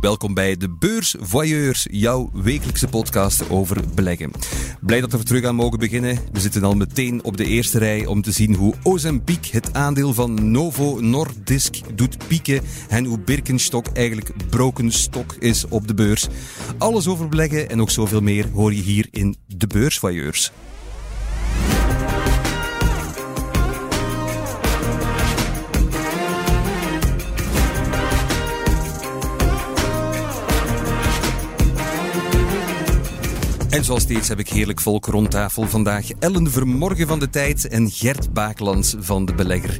Welkom bij de Beurs Voyeurs, jouw wekelijkse podcast over beleggen. Blij dat we terug aan mogen beginnen. We zitten al meteen op de eerste rij om te zien hoe Ozempic het aandeel van Novo Nordisk doet pieken en hoe Birkenstock eigenlijk broken stock is op de beurs. Alles over beleggen en nog zoveel meer hoor je hier in de Beurs Voyeurs. En zoals steeds heb ik heerlijk volk rond tafel vandaag. Ellen Vermorgen van de Tijd en Gert Baaklands van de Belegger.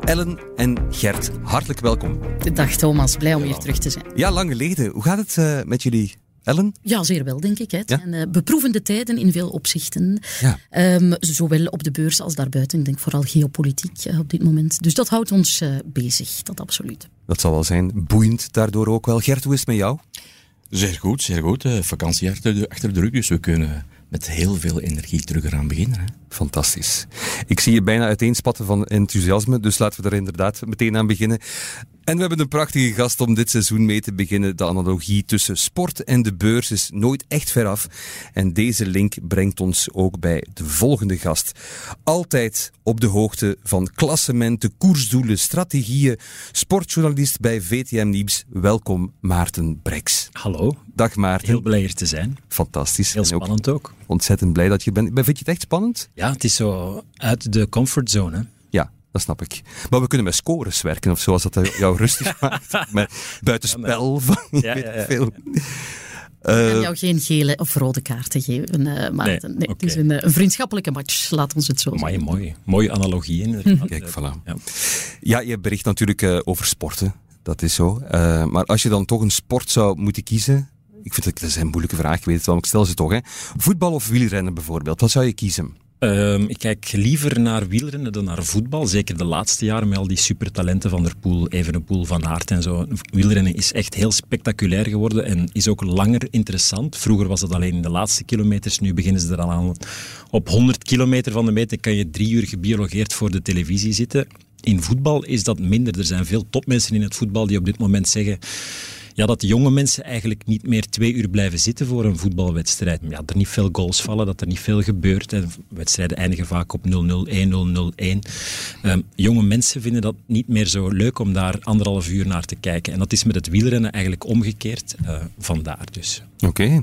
Ellen en Gert, hartelijk welkom. Dag Thomas, blij om hier terug te zijn. Ja, lang geleden. Hoe gaat het uh, met jullie? Ellen? Ja, zeer wel, denk ik. Het ja? zijn uh, beproevende tijden in veel opzichten. Ja. Um, zowel op de beurs als daarbuiten. Ik denk vooral geopolitiek uh, op dit moment. Dus dat houdt ons bezig, dat absoluut. Dat zal wel zijn. Boeiend daardoor ook wel. Gert, hoe is het met jou? Zeer goed, zeer goed. Uh, vakantie achter de, achter de rug, dus we kunnen met heel veel energie terug eraan beginnen. Hè. Fantastisch. Ik zie je bijna uiteenspatten van enthousiasme, dus laten we er inderdaad meteen aan beginnen. En we hebben een prachtige gast om dit seizoen mee te beginnen. De analogie tussen sport en de beurs is nooit echt veraf. En deze link brengt ons ook bij de volgende gast. Altijd op de hoogte van klassementen, koersdoelen, strategieën. Sportjournalist bij VTM Nieuws. Welkom Maarten Brex. Hallo. Dag Maarten. Heel blij hier te zijn. Fantastisch. Heel spannend ook, ook. Ontzettend blij dat je bent. Vind je het echt spannend? Ja, het is zo uit de comfortzone. Dat snap ik. Maar we kunnen met scores werken of zo, als dat jou rustig maakt. Met buitenspel van ja, ja, ja. veel. Ik kan jou geen gele of rode kaarten geven, uh, Maarten. Nee, nee okay. Het is een, een, vriendschappelijke match, laat ons het zo Mooi, zeggen. Mooi, mooie analogie in. Kijk, voilà. Ja. ja, je bericht natuurlijk uh, over sporten. Dat is zo. Uh, maar als je dan toch een sport zou moeten kiezen, ik vind dat, dat is een moeilijke vraag, ik weet het wel, maar ik stel ze toch. Hè. Voetbal of wielrennen bijvoorbeeld, wat zou je kiezen? Um, ik kijk liever naar wielrennen dan naar voetbal. Zeker de laatste jaren met al die supertalenten van der Poel, Evenepoel, Van Aert en zo. Wielrennen is echt heel spectaculair geworden en is ook langer interessant. Vroeger was het alleen in de laatste kilometers, nu beginnen ze er al aan. Op 100 kilometer van de meter kan je drie uur gebiologeerd voor de televisie zitten. In voetbal is dat minder. Er zijn veel topmensen in het voetbal die op dit moment zeggen ja, dat jonge mensen eigenlijk niet meer twee uur blijven zitten voor een voetbalwedstrijd. Ja, er niet veel goals vallen, dat er niet veel gebeurt. En wedstrijden eindigen vaak op 0-0, 1-0, 0-1. Um, jonge mensen vinden dat niet meer zo leuk om daar anderhalf uur naar te kijken. En dat is met het wielrennen eigenlijk omgekeerd. Uh, vandaar dus. Oké. Okay.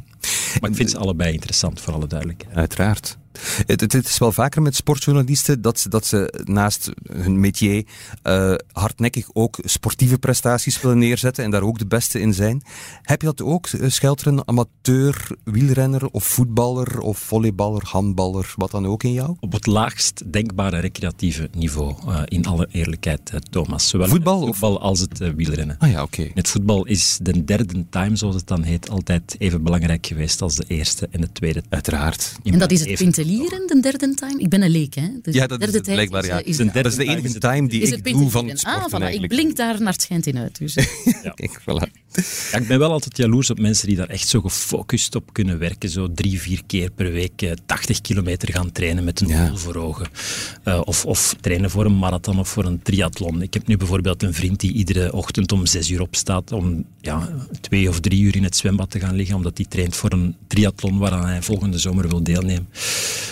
Maar ik vind ze allebei interessant, voor alle duidelijkheid. Uiteraard. Het, het, het, is wel vaker met sportjournalisten dat ze, dat ze naast hun métier uh, hardnekkig ook sportieve prestaties willen neerzetten en daar ook de beste in zijn. Heb je dat ook, uh, Schelteren, amateur, wielrenner of voetballer of volleyballer, handballer, wat dan ook in jou? Op het laagst denkbare recreatieve niveau, uh, in alle eerlijkheid, Thomas. Zowel voetbal, het voetbal als het wielrennen. Ah ja, oké. Okay. Het voetbal is de derde time, zoals het dan heet, altijd even belangrijk geweest als de eerste en de tweede. Uiteraard. En dat is het De derde time? Ik ben een leek, hè? Dus ja, dat derde is het, blijkbaar, ja. Is, is dat is de enige time die ik doe van het Ah, voilà, ik blink daar naar het schijnt in uit. Dus. ja. Kijk, voilà. Ja, ik ben wel altijd jaloers op mensen die daar echt zo gefocust op kunnen werken. Zo drie, vier keer per week uh, 80 kilometer gaan trainen met een doel ja. voor ogen. Uh, of, of trainen voor een marathon of voor een triathlon. Ik heb nu bijvoorbeeld een vriend die iedere ochtend om zes uur opstaat om ja, twee of drie uur in het zwembad te gaan liggen, omdat hij traint voor een triathlon waaraan hij volgende zomer wil deelnemen.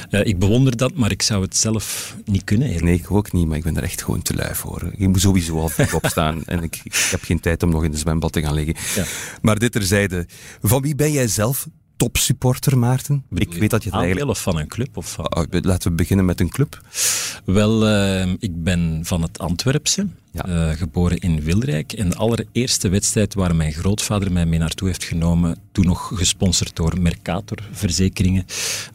Uh, ik bewonder dat, maar ik zou het zelf niet kunnen. Nee, ik ook niet, maar ik ben er echt gewoon te lui voor. Ik moet sowieso al vroeg opstaan en ik, ik heb geen tijd om nog in de zwembad te gaan liggen. Ja. Maar dit terzijde. Van wie ben jij zelf topsupporter, Maarten? Bedoel ik weet dat je het eigenlijk... of van een club? Of van... oh, laten we beginnen met een club. Wel, uh, ik ben van het Antwerpse. Ja. Uh, geboren in Wilrijk. En de allereerste wedstrijd waar mijn grootvader mij mee naartoe heeft genomen, toen nog gesponsord door Mercator Verzekeringen,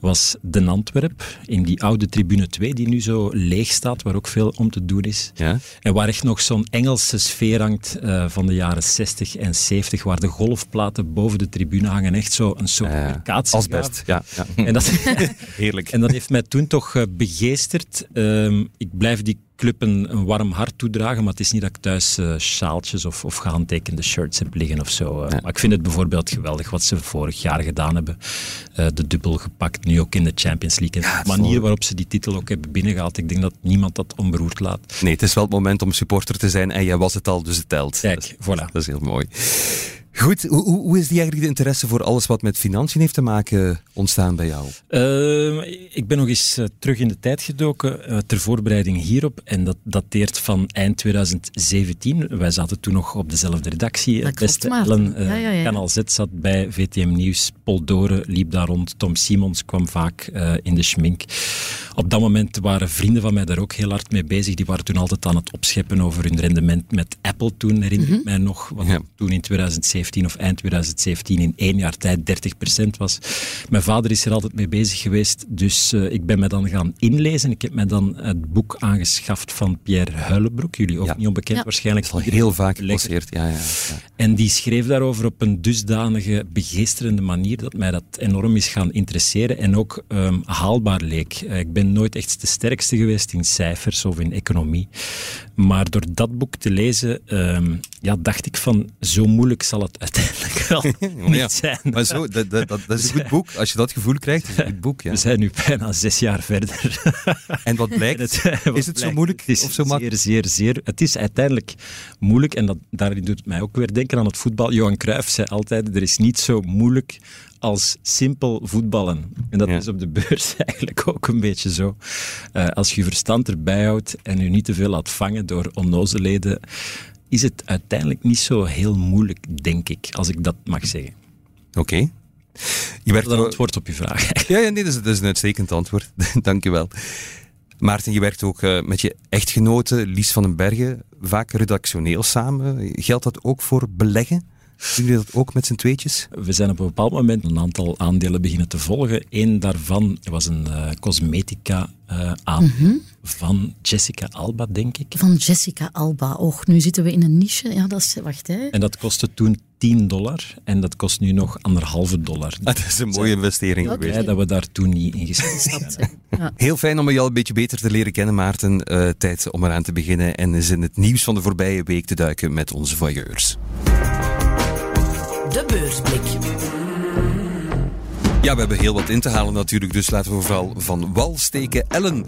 was Den Antwerp. In die oude tribune 2, die nu zo leeg staat, waar ook veel om te doen is. Ja. En waar echt nog zo'n Engelse sfeer hangt uh, van de jaren 60 en 70, waar de golfplaten boven de tribune hangen. Echt zo een soort uh. Asbest, ja. ja. En dat, Heerlijk. En dat heeft mij toen toch begeesterd. Uh, ik blijf die club een, een, warm hart toedragen, maar het is niet dat ik thuis uh, sjaaltjes of, of gehandtekende shirts heb liggen of zo. Uh, Maar ik vind het bijvoorbeeld geweldig wat ze vorig jaar gedaan hebben. Uh, de dubbel gepakt, nu ook in de Champions League. En de manier waarop ze die titel ook hebben binnengehaald, ik denk dat niemand dat onberoerd laat. Nee, het is wel het moment om supporter te zijn en jij was het al, dus het telt. Kijk, voilà. Dat is heel mooi. Goed, hoe, hoe, is die eigenlijk de interesse voor alles wat met financiën heeft te maken ontstaan bij jou? Uh, ik ben nog eens uh, terug in de tijd gedoken uh, ter voorbereiding hierop. En dat dateert van eind 2017. Wij zaten toen nog op dezelfde redactie. Dat Beste maar. Ellen, ja, ja, ja. Kanaal Z zat bij VTM Nieuws. Paul Doren liep daar rond. Tom Simons kwam vaak in de schmink. Op dat moment waren vrienden van mij daar ook heel hard mee bezig. Die waren toen altijd aan het opscheppen over hun rendement met Apple toen, herinner ik mm -hmm. mij nog. Wat ja. toen in 2017 of eind 2017 in één jaar tijd 30% was. Mijn vader is er altijd mee bezig geweest, dus uh, ik ben me dan gaan inlezen. Ik heb mij dan het boek aangeschaft van Pierre Huilenbroek, jullie ook ja. niet onbekend ja. waarschijnlijk. Dat is al heel vaak gepasseerd, ja, ja, ja. En die schreef daarover op een dusdanige begeesterende manier dat mij dat enorm is gaan interesseren en ook um, haalbaar leek. Uh, ik ben nooit echt de sterkste geweest in cijfers of in economie, maar door dat boek te lezen, um, ja, dacht ik van zo moeilijk zal het uiteindelijk wel niet ja. zijn. Maar zo, dat, dat, is een goed boek. Als je dat gevoel krijgt, is het een goed boek. Ja. We zijn nu bijna zes jaar verder. En wat blijkt? Het, wat is het blijkt, zo moeilijk Het is of zo makkelijk? zeer, zeer, zeer. Het is uiteindelijk moeilijk en dat, daarin doet het mij ook weer denken aan het voetbal. Johan Cruijff zei altijd, er is niet zo moeilijk als simpel voetballen. En dat Ja. is op de beurs eigenlijk ook een beetje zo. Eh, als je je verstand erbij houdt en je niet te veel laat vangen door onnozeleden, is het uiteindelijk niet zo heel moeilijk, denk ik, als ik dat mag zeggen. Oké. Je werkt Dat een antwoord op je vraag. Ja, ja nee, dat is, dat is een uitstekend antwoord. Dank je wel. Maarten, je werkt ook eh, met je echtgenote Lies van den Bergen vaak redactioneel samen. Geldt dat ook voor beleggen? Doen jullie dat ook met z'n tweetjes? We zijn op een bepaald moment een aantal aandelen beginnen te volgen. Eén daarvan was een eh, cosmetica eh aandeel van Jessica Alba, denk ik. Van Jessica Alba. Och, nu zitten we in een niche. Ja, dat is... Wacht, hè. En dat kostte toen 10 dollar en dat kost nu nog anderhalve dollar. Ah, dat is een mooie investering geweest. Dat we daar toen niet in gestapt zijn. Ja. Heel fijn om je al een beetje beter te leren kennen, Maarten. Eh, tijd om eraan te beginnen en eens in het nieuws van de voorbije week te duiken met onze voyeurs. De beursblik. Ja, we hebben heel wat in te halen natuurlijk, dus laten we vooral van wal steken. Ellen,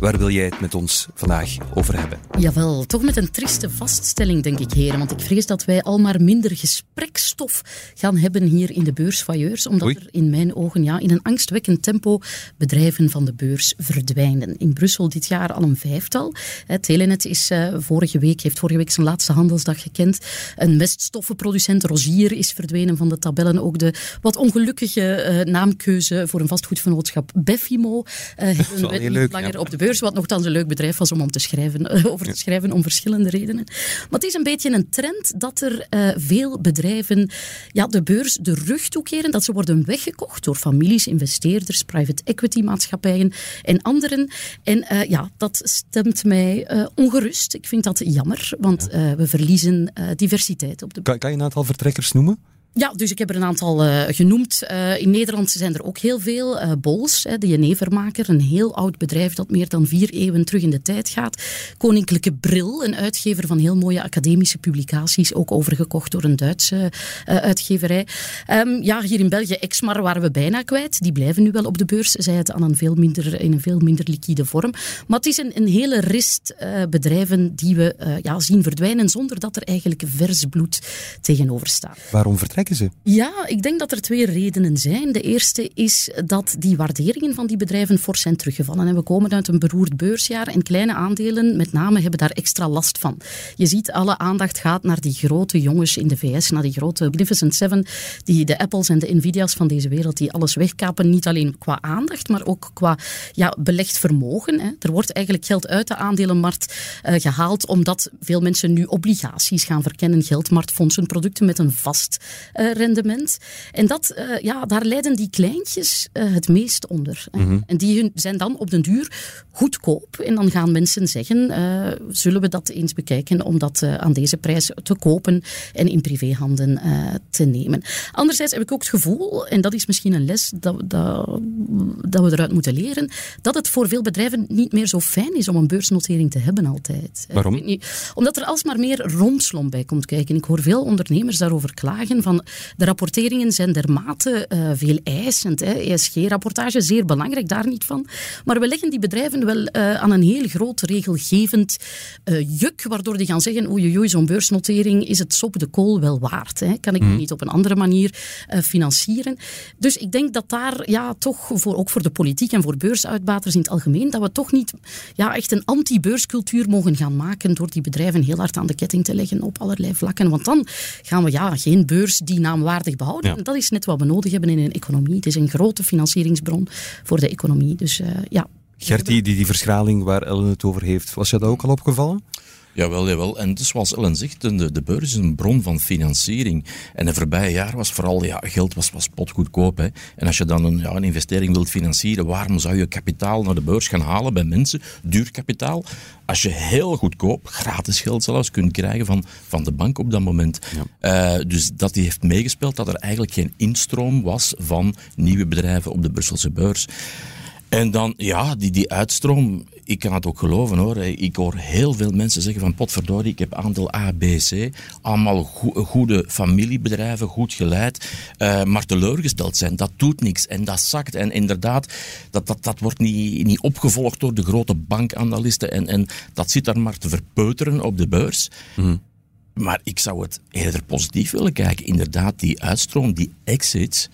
waar wil jij het met ons vandaag over hebben? Jawel, toch met een trieste vaststelling, denk ik, heren. Want ik vrees dat wij al maar minder gesprekstof gaan hebben hier in de beursvailleurs. Omdat Oei. er in mijn ogen ja, in een angstwekkend tempo bedrijven van de beurs verdwijnen. In Brussel dit jaar al een vijftal. Het Telenet is eh, vorige week, heeft vorige week zijn laatste handelsdag gekend. Een meststoffenproducent, Rogier, is verdwenen van de tabellen. Ook de wat ongelukkige eh, naamkeuze voor een vastgoedvernootschap Beffimo eh, hebben we niet leuk, langer ja. op de beurs. Wat nogthans een leuk bedrijf was om, om te schrijven, over te schrijven, om verschillende redenen. Maar het is een beetje een trend dat er eh, veel bedrijven ja, de beurs de rug toekeren. Dat ze worden weggekocht door families, investeerders, private equity maatschappijen en anderen. En eh, ja, dat stemt mij eh, ongerust. Ik vind dat jammer, want we verliezen diversiteit op de Kan, kan je een aantal vertrekkers noemen? Ja, dus ik heb er een aantal eh, genoemd. Eh, in Nederland zijn er ook heel veel. Eh, Bols, hè, de jenevermaker, een heel oud bedrijf dat meer dan vier eeuwen terug in de tijd gaat. Koninklijke Bril, een uitgever van heel mooie academische publicaties, ook overgekocht door een Duitse uitgeverij. Ehm, ja, hier in België, Exmar waren we bijna kwijt. Die blijven nu wel op de beurs, zij het aan een veel minder, in een veel minder liquide vorm. Maar het is een, hele rist bedrijven die we ja, zien verdwijnen zonder dat er eigenlijk vers bloed tegenover staat. Waarom vertrekken ze? Ja, ik denk dat er twee redenen zijn. De eerste is dat die waarderingen van die bedrijven fors zijn teruggevallen. En we komen uit een beroerd beursjaar en kleine aandelen met name hebben daar extra last van. Je ziet, alle aandacht gaat naar die grote jongens in de VS, naar die grote Magnificent Seven, die de Apples en de Nvidia's van deze wereld, die alles wegkapen. Niet alleen qua aandacht, maar ook qua ja, belegd vermogen. Hè. Er wordt eigenlijk geld uit de aandelenmarkt eh, gehaald, omdat veel mensen nu obligaties gaan verkennen, geldmarktfondsen, producten met een vast eh, rendement. En dat, eh, ja, daar lijden die kleintjes eh, het meest onder. hè. En die zijn dan op den duur goedkoop. En dan gaan mensen zeggen, zullen we dat eens bekijken om dat aan deze prijs te kopen en in privéhanden te nemen. Anderzijds heb ik ook het gevoel, en dat is misschien een les dat, dat, dat we eruit moeten leren, dat het voor veel bedrijven niet meer zo fijn is om een beursnotering te hebben altijd. Waarom? niet, omdat er alsmaar meer rompslomp bij komt kijken. Ik hoor veel ondernemers daarover klagen van de rapporteringen zijn dermate eh, veel eisend. hè. ESG-rapportage, zeer belangrijk, daar niet van. Maar we leggen die bedrijven wel eh, aan een heel groot regelgevend eh, juk, waardoor die gaan zeggen, oei, oei, zo'n beursnotering is het sop de kool wel waard. Hè. Kan ik me niet op een andere manier financieren? Dus ik denk dat daar ja, toch, voor, ook voor de politiek en voor beursuitbaters in het algemeen, dat we toch niet ja, echt een anti-beurscultuur mogen gaan maken door die bedrijven heel hard aan de ketting te leggen op allerlei vlakken. Want dan gaan we ja, geen beurs die naamwaardig behouden. Ja. En dat is net wat we nodig hebben in een economie. Het is een grote financieringsbron voor de economie. Dus eh, ja. Gert, die, die, die verschraling waar Ellen het over heeft, was je dat ook al opgevallen? Jawel, jawel. En dus zoals Ellen zegt, de, de beurs is een bron van financiering. En de voorbije jaar was vooral, ja, geld was, was potgoedkoop. Hè. En als je dan een, ja, een investering wilt financieren, waarom zou je kapitaal naar de beurs gaan halen bij mensen? Duur kapitaal. Als je heel goedkoop, gratis geld zelfs, kunt krijgen van, van de bank op dat moment. Eh, dus dat die heeft meegespeeld dat er eigenlijk geen instroom was van nieuwe bedrijven op de Brusselse beurs. En dan, ja, die, die uitstroom, ik kan het ook geloven hoor. Ik hoor heel veel mensen zeggen van potverdorie, ik heb aandeel A, B, C. Allemaal goe- goede familiebedrijven, goed geleid. eh, maar teleurgesteld zijn, dat doet niks en dat zakt. En inderdaad, dat, dat, dat wordt niet, niet opgevolgd door de grote bankanalisten. En, en dat zit daar maar te verpeuteren op de beurs. Maar ik zou het eerder positief willen kijken. Inderdaad, die uitstroom, die exits.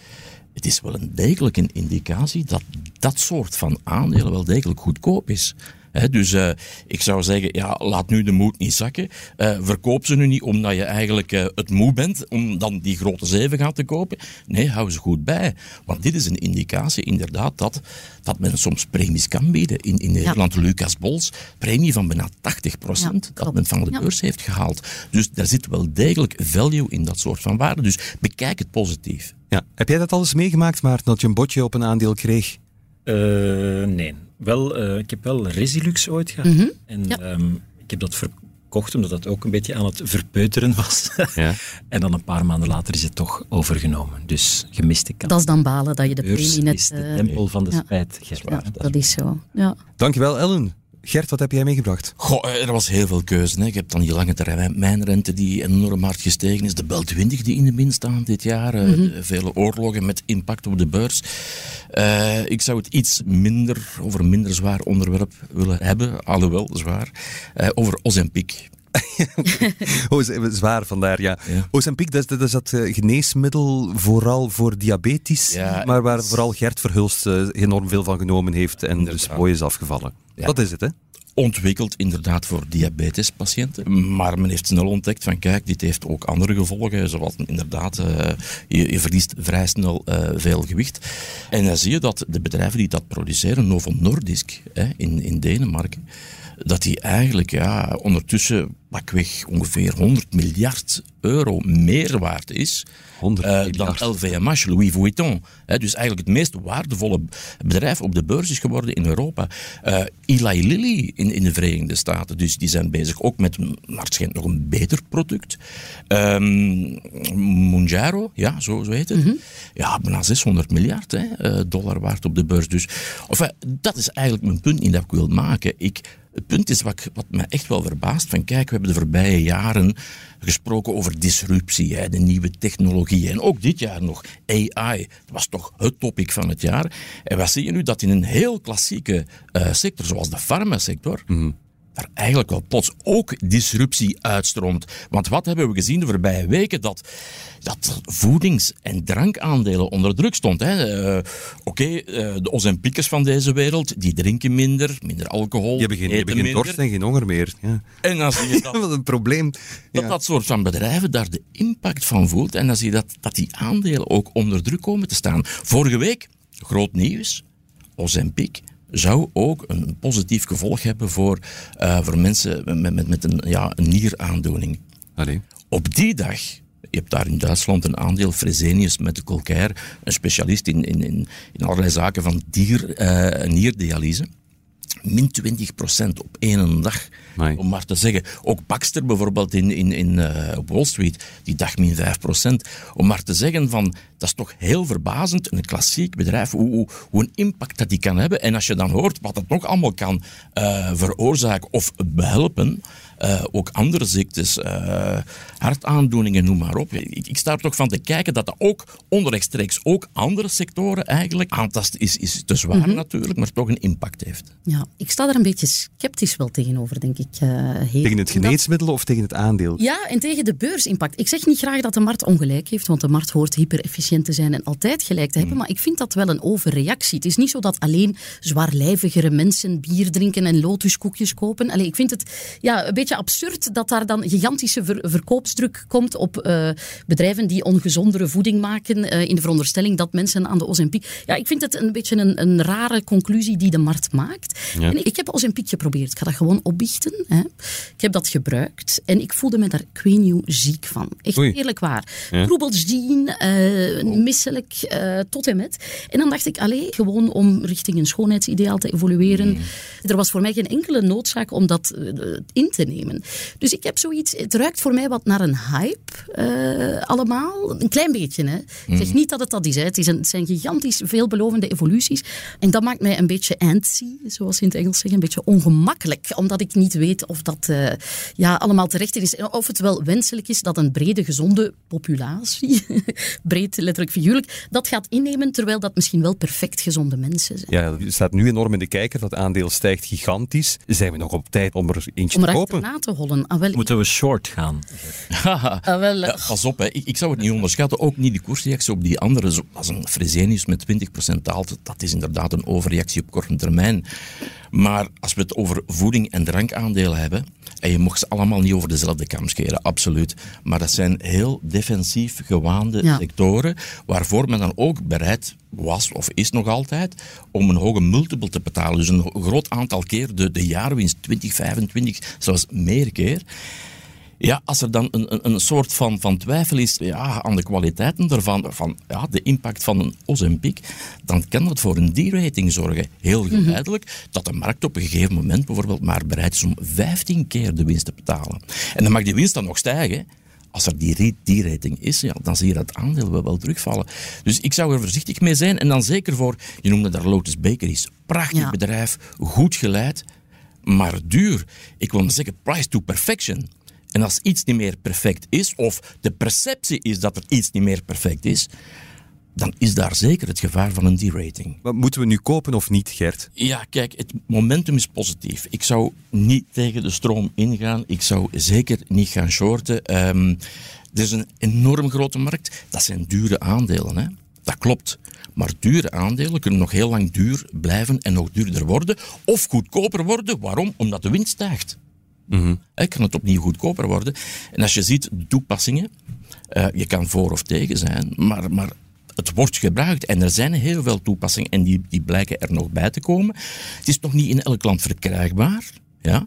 Het is wel een degelijk een indicatie dat dat soort van aandelen wel degelijk goedkoop is. Hè, dus eh, ik zou zeggen, ja, laat nu de moed niet zakken. Eh, verkoop ze nu niet omdat je eigenlijk eh, het moe bent om dan die grote zeven gaan te kopen. Nee, hou ze goed bij. Want dit is een indicatie inderdaad dat, dat men soms premies kan bieden. In, in Nederland, Lucas Bols, premie van bijna 80 Ja, dat klopt. men van de Ja. beurs heeft gehaald. Dus daar zit wel degelijk value in dat soort van waarde. Dus bekijk het positief. Ja. Heb jij dat al eens meegemaakt, Maarten, dat je een botje op een aandeel kreeg? Eh, nee. Wel, eh, ik heb wel Resilux ooit gehad. Mhm. En Ja. ehm, ik heb dat verkocht omdat dat ook een beetje aan het verpeuteren was. Ja. en dan een paar maanden later is het toch overgenomen. Dus gemiste kans. Dat is dan balen dat je de premie net... is de eh, tempel van de ja. spijt. Gert. ja, dat is zo. Ja. Dankjewel, Ellen. Gert, wat heb jij meegebracht? Goh, eh, er was heel veel keuze. Hè. Je hebt dan die lange termijn mijnrente die enorm hard gestegen is. De Bel 20 die in de min staan dit jaar. eh, de Vele oorlogen met impact op de beurs. Eh, ik zou het iets minder, over een minder zwaar onderwerp willen hebben. Alhoewel zwaar. eh, over Ozempic. Oh, z- zwaar vandaar, ja. Ja. Ozempic, dat, is- dat is dat eh, geneesmiddel vooral voor diabetes, Ja, maar waar vooral Gert Verhulst eh, enorm veel van genomen heeft en dus Inderdaad. mooi is afgevallen. Ja. Dat is het, hè? ontwikkeld inderdaad voor diabetespatiënten. Maar men heeft snel ontdekt van kijk, dit heeft ook andere gevolgen. Zoals inderdaad, eh, je, je verliest vrij snel eh, veel gewicht. En dan zie je dat de bedrijven die dat produceren, Novo Nordisk hè, in, in Denemarken, dat die eigenlijk ja, ondertussen pakweg ongeveer 100 miljard euro meer waard is 100 eh, dan. LVMH, Louis Vuitton. Hè, dus eigenlijk het meest waardevolle bedrijf op de beurs is geworden in Europa. Eh Eli Lilly in, in de Verenigde Staten. Dus die zijn bezig ook met een- waarschijnlijk nog een beter product. Mounjaro, ja, zo, zo heet het. Ja, bijna 600 miljard hè, eh, dollar waard op de beurs. Dus enfin, dat is eigenlijk mijn punt niet dat ik wil maken. Ik, het punt is wat, wat mij echt wel verbaast. Van kijk, we hebben de voorbije jaren gesproken over disruptie, hè, de nieuwe technologieën. En ook dit jaar nog AI. Dat was toch het topic van het jaar. En wat zie je nu? Dat in een heel klassieke eh, sector, zoals de farmasector, daar eigenlijk wel plots ook disruptie uitstroomt. Want wat hebben we gezien de voorbije weken? Dat, dat voedings- en drankaandelen onder druk stond. Eh, Oké, eh, de Ozempiekers van deze wereld, die drinken minder, minder alcohol, Je hebt geen, je dorst en geen honger meer. Ja. En dan zie je dat Wat een probleem. dat Ja. dat soort van bedrijven daar de impact van voelt. En dan zie je dat, dat die aandelen ook onder druk komen te staan. Vorige week, groot nieuws, Ozempic zou ook een positief gevolg hebben voor, eh, voor mensen met, met, met een, ja, een nieraandoening. Allee. Op die dag Je hebt daar in Duitsland een aandeel, Fresenius met de Colcaire, een specialist in, in, in, in allerlei zaken van dier, eh, nierdialyse min 20% op één dag. Amai. Om maar te zeggen. Ook Baxter bijvoorbeeld in, in, in, eh, op Wall Street, die dag min 5%. Om maar te zeggen van, dat is toch heel verbazend, een klassiek bedrijf, hoe, hoe, hoe een impact dat die kan hebben. En als je dan hoort wat het nog allemaal kan eh, veroorzaken of behelpen, eh, ook andere ziektes, eh, hartaandoeningen, noem maar op. Ik, ik sta er toch van te kijken dat dat ook onrechtstreeks ook andere sectoren eigenlijk aantasten is, is te zwaar natuurlijk, maar toch een impact heeft. Ja, ik sta daar een beetje sceptisch wel tegenover, denk ik. eh. Tegen het Dat- geneesmiddel of tegen het aandeel? Ja, en tegen de beursimpact. Ik zeg niet graag dat de markt ongelijk heeft, want de markt hoort hyper-efficiënt te zijn en altijd gelijk te hebben. Maar ik vind dat wel een overreactie. Het is niet zo dat alleen zwaarlijvigere mensen bier drinken en lotuskoekjes kopen. Allee, ik vind het ja, een beetje absurd dat daar dan gigantische ver- verkoopsdruk komt op eh, bedrijven die ongezondere voeding maken eh, in de veronderstelling dat mensen aan de Ozempic... Ja, ik vind het een beetje een, een rare conclusie die de markt maakt. Ja. En ik, heb Ozempic geprobeerd. Ik ga dat gewoon opbiechten. Hè. Ik heb dat gebruikt en ik voelde me daar ik weet niet hoe ziek van. Echt Oei. eerlijk waar. Ja. Zien, eh, misselijk, eh, tot en met. En dan dacht ik, allee, gewoon om richting een schoonheidsideaal te evolueren. Mm. Er was voor mij geen enkele noodzaak om dat in te nemen. Dus ik heb zoiets, het ruikt voor mij wat naar een hype eh, allemaal. Een klein beetje, hè. Ik Mm. zeg niet dat het dat is, hè. Het, is een, het zijn gigantisch veelbelovende evoluties. En dat maakt mij een beetje antsy, zoals ze in het Engels zeggen. Een beetje ongemakkelijk, omdat ik niet weet of dat eh, ja, allemaal terecht is. Of het wel wenselijk is dat een brede, gezonde populatie, breed letterlijk figuurlijk, dat gaat innemen, terwijl dat misschien wel perfect gezonde mensen zijn. Ja, het staat nu enorm in de kijker. Dat aandeel stijgt gigantisch. Zijn we nog op tijd om er eentje Om te kopen? Achterna te hollen. Ah, wel, Moeten we short gaan? ah, wel, Ja, pas op, hè. Ik, ik zou het niet onderschatten. Ook niet die koersreactie op die andere. Als een Fresenius met 20% daalt, dat is inderdaad een overreactie op korte termijn. Maar als we het over voeding- en drankaandelen hebben, en je mocht ze allemaal niet over dezelfde kam scheren, absoluut. Maar dat zijn heel defensief gewaande Ja. sectoren, waarvoor men dan ook bereid was, of is nog altijd, om een hoge multiple te betalen. Dus een groot aantal keer de, de jaarwinst, 20, 25, zelfs meer keer. Ja, als er dan een, een, een soort van, van twijfel is ja, aan de kwaliteiten ervan, van ja, de impact van een Ozempic, dan kan dat voor een D-rating zorgen. Heel geleidelijk, dat de markt op een gegeven moment bijvoorbeeld maar bereid is om 15 keer de winst te betalen. En dan mag die winst dan nog stijgen. Als er die D-rating is, ja, dan zie je dat aandeel wel, wel terugvallen. Dus ik zou er voorzichtig mee zijn. En dan zeker voor, je noemde daar Lotus Bakeries. Prachtig Ja. bedrijf, goed geleid, maar duur. Ik wil maar zeggen, price to perfection. En als iets niet meer perfect is, of de perceptie is dat er iets niet meer perfect is, dan is daar zeker het gevaar van een D-rating. Maar moeten we nu kopen of niet, Gert? Ja, kijk, het momentum is positief. Ik zou niet tegen de stroom ingaan. Ik zou zeker niet gaan shorten. Ehm, er is een enorm grote markt. Dat zijn dure aandelen, hè. Dat klopt. Maar dure aandelen kunnen nog heel lang duur blijven en nog duurder worden. Of goedkoper worden. Waarom? Omdat de winst stijgt. Hè, kan het opnieuw goedkoper worden. En als je ziet de toepassingen, eh, je kan voor of tegen zijn, maar, maar het wordt gebruikt. En er zijn heel veel toepassingen en die, die blijken er nog bij te komen. Het is nog niet in elk land verkrijgbaar. Ja.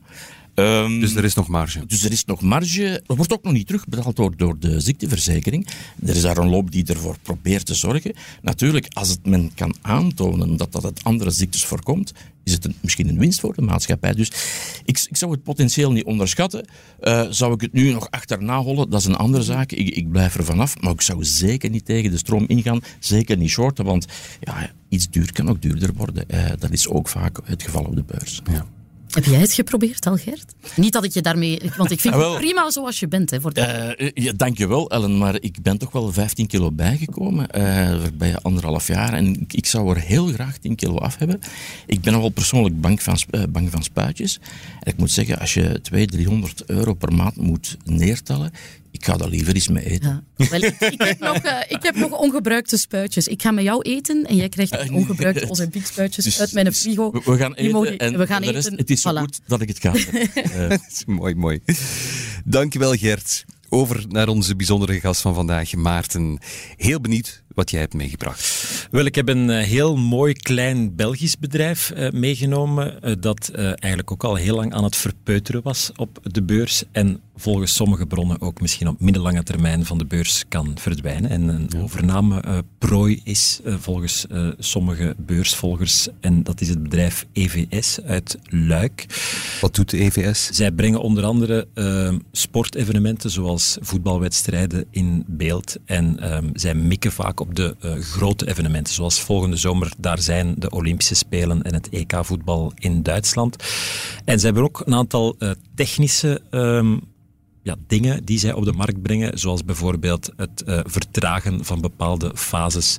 Ehm, Dus er is nog marge. dus er is nog marge. Er wordt ook nog niet terugbetaald door, door de ziekteverzekering. Er is daar een lobby die ervoor probeert te zorgen. Natuurlijk, als het men kan aantonen dat dat het andere ziektes voorkomt, is het misschien een winst voor de maatschappij. Dus ik, ik zou het potentieel niet onderschatten. Eh, zou ik het nu nog achterna hollen, dat is een andere zaak. Ik, ik blijf er vanaf, maar ik zou zeker niet tegen de stroom ingaan. Zeker niet shorten, want ja, iets duur kan ook duurder worden. Eh, dat is ook vaak het geval op de beurs. Ja. Heb jij het geprobeerd al, Gert? Niet dat ik je daarmee... Want ik vind Ah, je prima zoals je bent. Hè, voor de- Eh, ja, dankjewel, Ellen. Maar ik ben toch wel 15 kilo bijgekomen eh, bij anderhalf jaar. En ik, ik zou er heel graag 10 kilo af hebben. Ik ben wel persoonlijk bang van, eh, bang van spuitjes. En ik moet zeggen, als je 200, 300 euro per maand moet neertellen, ik ga daar liever eens mee eten. Ja. Wel, ik, ik heb nog, eh, ik heb nog ongebruikte spuitjes. Ik ga met jou eten en jij krijgt ongebruikte Ozempic spuitjes Dus- uit mijn dus frigo. we, we gaan eten mogen- en we gaan de rest, eten. het is zo Voilà. goed dat ik het ga. Eh, Dat is mooi, mooi. Dankjewel, Gert. Over naar onze bijzondere gast van vandaag, Maarten. Heel benieuwd wat jij hebt meegebracht. Wel, ik heb een eh, heel mooi klein Belgisch bedrijf eh, meegenomen dat eh, eigenlijk ook al heel lang aan het verpeuteren was op de beurs en volgens sommige bronnen ook misschien op middellange termijn van de beurs kan verdwijnen. En een overname eh, prooi is eh, volgens eh, sommige beursvolgers en dat is het bedrijf EVS uit Luik. Wat doet de EVS? Zij brengen onder andere eh, sportevenementen zoals voetbalwedstrijden in beeld. En ehm, zij mikken vaak op de grote evenementen, zoals volgende zomer. Daar zijn de Olympische Spelen en het EK-voetbal in Duitsland. En ze hebben ook een aantal technische ehm, ja, dingen die zij op de markt brengen, zoals bijvoorbeeld het eh, vertragen van bepaalde fases.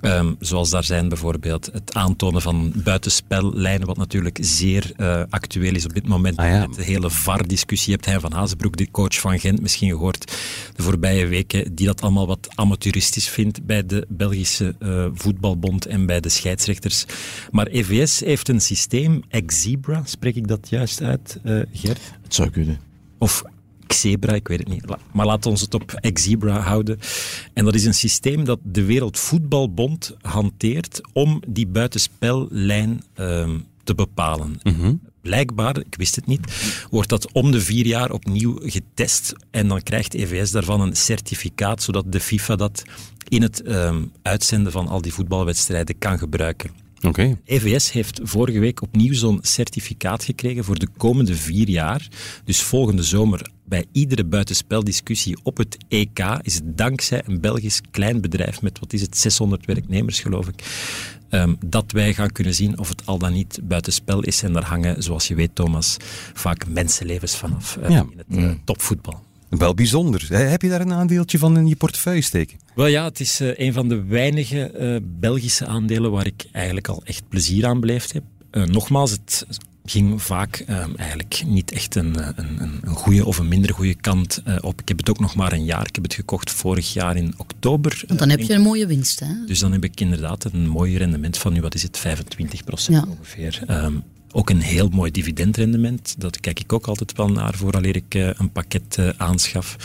Ehm, zoals daar zijn bijvoorbeeld het aantonen van buitenspellijnen, wat natuurlijk zeer eh, actueel is op dit moment. Ah ja. Met de hele VAR-discussie. Je hebt Hein van Hazenbroek, de coach van Gent, misschien gehoord de voorbije weken, die dat allemaal wat amateuristisch vindt bij de Belgische eh, voetbalbond en bij de scheidsrechters. Maar EVS heeft een systeem, Xebra, spreek ik dat juist uit, eh, Gert? Het zou kunnen. Of Xebra, ik weet het niet. Maar laten we ons het op Xebra houden. En dat is een systeem dat de Wereldvoetbalbond hanteert om die buitenspellijn ehm, te bepalen. Blijkbaar, ik wist het niet, wordt dat om de vier jaar opnieuw getest. En dan krijgt EVS daarvan een certificaat, zodat de FIFA dat in het ehm, uitzenden van al die voetbalwedstrijden kan gebruiken. EVS heeft vorige week opnieuw zo'n certificaat gekregen voor de komende vier jaar. Dus volgende zomer bij iedere buitenspeldiscussie op het EK is het dankzij een Belgisch klein bedrijf met, wat is het, 600 werknemers geloof ik, ehm, dat wij gaan kunnen zien of het al dan niet buitenspel is. En daar hangen, zoals je weet Thomas, vaak mensenlevens vanaf eh, Ja. in het eh, topvoetbal. Wel bijzonder. Heb je daar een aandeeltje van in je portefeuille steken? Wel ja, het is eh, een van de weinige eh, Belgische aandelen waar ik eigenlijk al echt plezier aan beleefd heb. Nogmaals, het ging vaak eh, eigenlijk niet echt een, eh, een, een, een goede of een minder goede kant eh, op. Ik heb het ook nog maar een jaar. Ik heb het gekocht vorig jaar in oktober. Want dan Eh, heb je een mooie winst. Hè? dus dan heb ik inderdaad een mooi rendement van nu, wat is het, 25 procent Ja. ongeveer. Ehm, ook een heel mooi dividendrendement. Dat kijk ik ook altijd wel naar vooraleer ik eh, een pakket eh, aanschaf.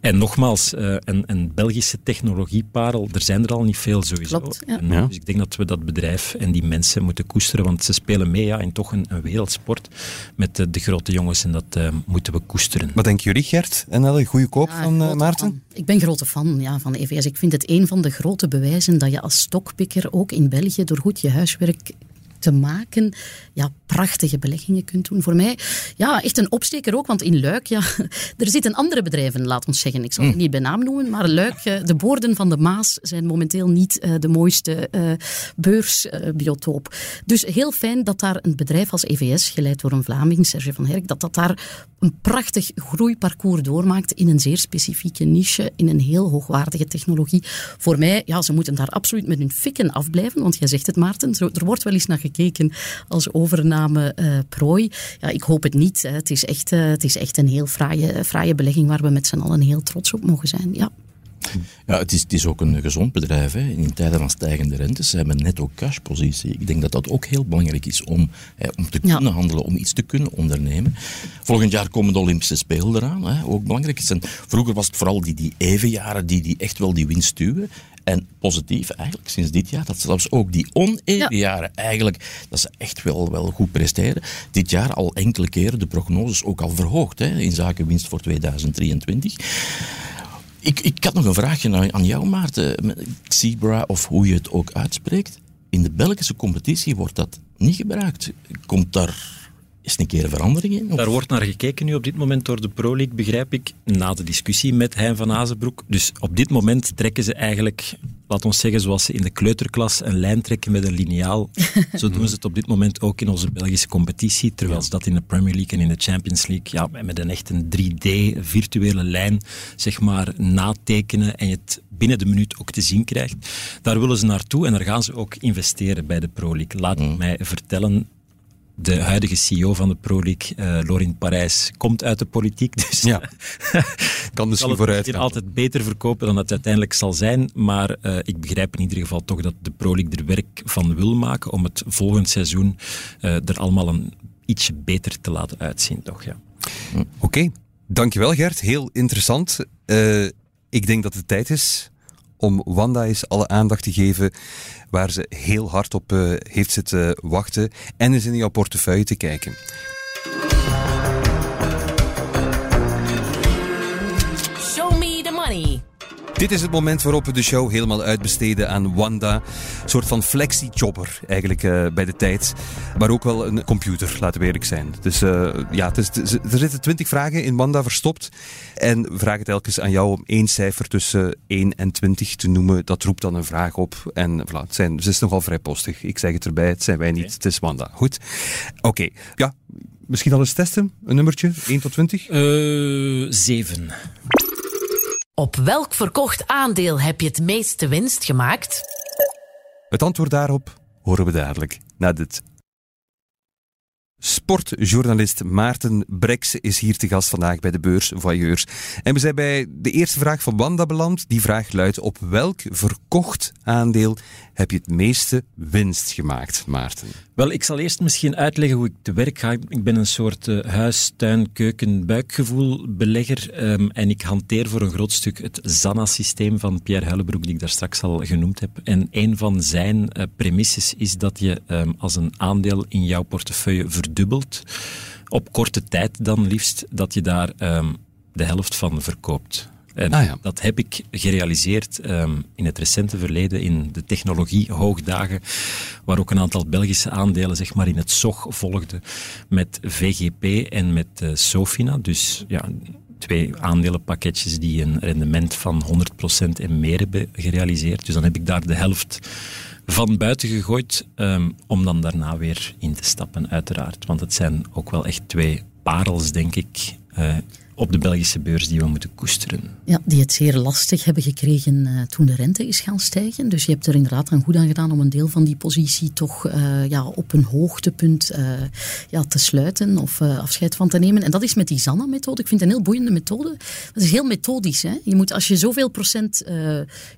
En nogmaals, eh, een, een Belgische technologieparel, er zijn er al niet veel sowieso. Klopt, ja. En, Ja. Dus ik denk dat we dat bedrijf en die mensen moeten koesteren, want ze spelen mee ja, in toch een, een wereldsport met de grote jongens en dat eh, moeten we koesteren. Wat denken jullie, Gert en Elle? Goede koop Ja, van Maarten? fan. Ik ben grote fan ja, van EVS. Ik vind het een van de grote bewijzen dat je als stokpikker ook in België door goed je huiswerk te maken, ja, prachtige beleggingen kunt doen. Voor mij, ja, echt een opsteker ook, want in Luik, ja, er zitten andere bedrijven, laat ons zeggen. Ik zal het niet bij naam noemen, maar Luik, eh, de boorden van de Maas zijn momenteel niet eh, de mooiste eh, beursbiotoop. dus heel fijn dat daar een bedrijf als EVS, geleid door een Vlaming, Serge van Herk, dat dat daar een prachtig groeiparcours doormaakt in een zeer specifieke niche, in een heel hoogwaardige technologie. Voor mij, ja, ze moeten daar absoluut met hun fikken afblijven, want jij zegt het Maarten, er wordt wel eens naar gekeken als overname eh, prooi. Ja, ik hoop het niet. Hè. Het, is echt, eh, het is echt een heel fraaie, fraaie belegging waar we met z'n allen heel trots op mogen zijn. Ja. Ja, het is, het is ook een gezond bedrijf. Hè. In tijden van stijgende rentes hebben we netto cashpositie. Ik denk dat dat ook heel belangrijk is om, hè, om te Ja. kunnen handelen, om iets te kunnen ondernemen. Volgend jaar komen de Olympische Spelen eraan. Hè. Ook belangrijk is. En vroeger was het vooral die, die evenjaren die, die echt wel die winst stuwen. En positief eigenlijk sinds dit jaar, dat zelfs ook die oneven jaren eigenlijk, dat ze echt wel, wel goed presteren. Dit jaar al enkele keren de prognoses ook al verhoogd hè, in zaken winst voor 2023. Ik, ik had nog een vraagje aan, aan jou, Maarten. Xebra, of hoe je het ook uitspreekt. In de Belgische competitie wordt dat niet gebruikt. Komt daar eens een keer een verandering in? Of- Daar wordt naar gekeken nu op dit moment door de Pro League, begrijp ik, na de discussie met Hein van Azenbroek. Dus op dit moment trekken ze eigenlijk, laat ons zeggen, zoals ze in de kleuterklas een lijn trekken met een liniaal. Zo doen ze het op dit moment ook in onze Belgische competitie, terwijl ze dat in de Premier League en in de Champions League ja, met een echt een 3D-virtuele lijn zeg maar, natekenen en je het binnen de minuut ook te zien krijgt. Daar willen ze naartoe en daar gaan ze ook investeren bij de Pro League. Laat ik mij vertellen, de huidige CEO van de Pro League, eh Lorin Parijs, komt uit de politiek. Dus Ja. Kan misschien het vooruit gaan. altijd beter verkopen dan het uiteindelijk zal zijn. Maar eh, ik begrijp in ieder geval toch dat de Pro League er werk van wil maken om het volgend seizoen eh, er allemaal een ietsje beter te laten uitzien. Toch, ja. Oké, dankjewel Gert. Heel interessant. Ik denk dat het tijd is om Wanda eens alle aandacht te geven waar ze heel hard op uh, heeft zitten wachten en eens in jouw portefeuille te kijken. Dit is het moment waarop we de show helemaal uitbesteden aan Wanda. Een soort van flexi-jobber eigenlijk uh, bij de tijd. Maar ook wel een computer, laten we eerlijk zijn. Dus uh, ja, het is, er zitten twintig vragen in Wanda verstopt. En we vragen telkens aan jou om één cijfer tussen 1 en 20 te noemen. Dat roept dan een vraag op. En voilà, het, zijn, het is nogal vrijpostig. Ik zeg het erbij, het zijn wij niet, okay. het is Wanda. Goed? Oké, okay. ja. Misschien al eens testen? Een nummertje? 1 tot 20? Uh, 7. Op welk verkocht aandeel heb je het meeste winst gemaakt? Het antwoord daarop horen we dadelijk na dit. Sportjournalist Maarten Brex is hier te gast vandaag bij de beurs Voyeurs. En we zijn bij de eerste vraag van Wanda beland. Die vraag luidt: op welk verkocht aandeel heb je het meeste winst gemaakt, Maarten? Wel, ik zal eerst misschien uitleggen hoe ik te werk ga. Ik ben een soort uh, huis, tuin, keuken, buikgevoel belegger um, en ik hanteer voor een groot stuk het ZANA-systeem van Pierre Hullebroek, die ik daar straks al genoemd heb. En een van zijn uh, premisses is dat je um, als een aandeel in jouw portefeuille verdubbelt, op korte tijd dan liefst, dat je daar um, de helft van verkoopt. En ah, ja. dat heb ik gerealiseerd um, in het recente verleden in de technologie-hoogdagen, waar ook een aantal Belgische aandelen zeg maar, in het SOG volgden met VGP en met uh, Sofina. Dus ja, twee aandelenpakketjes die een rendement van 100% en meer hebben gerealiseerd. Dus dan heb ik daar de helft van buiten gegooid, um, om dan daarna weer in te stappen, uiteraard. Want het zijn ook wel echt twee parels, denk ik. Uh, op de Belgische beurs die we moeten koesteren. Ja, die het zeer lastig hebben gekregen uh, toen de rente is gaan stijgen. Dus je hebt er inderdaad aan goed aan gedaan om een deel van die positie toch uh, ja, op een hoogtepunt uh, ja, te sluiten of afscheid van te nemen. En dat is met die Zanna-methode. Ik vind het een heel boeiende methode. Dat is heel methodisch. Hè? Je moet, als je zoveel procent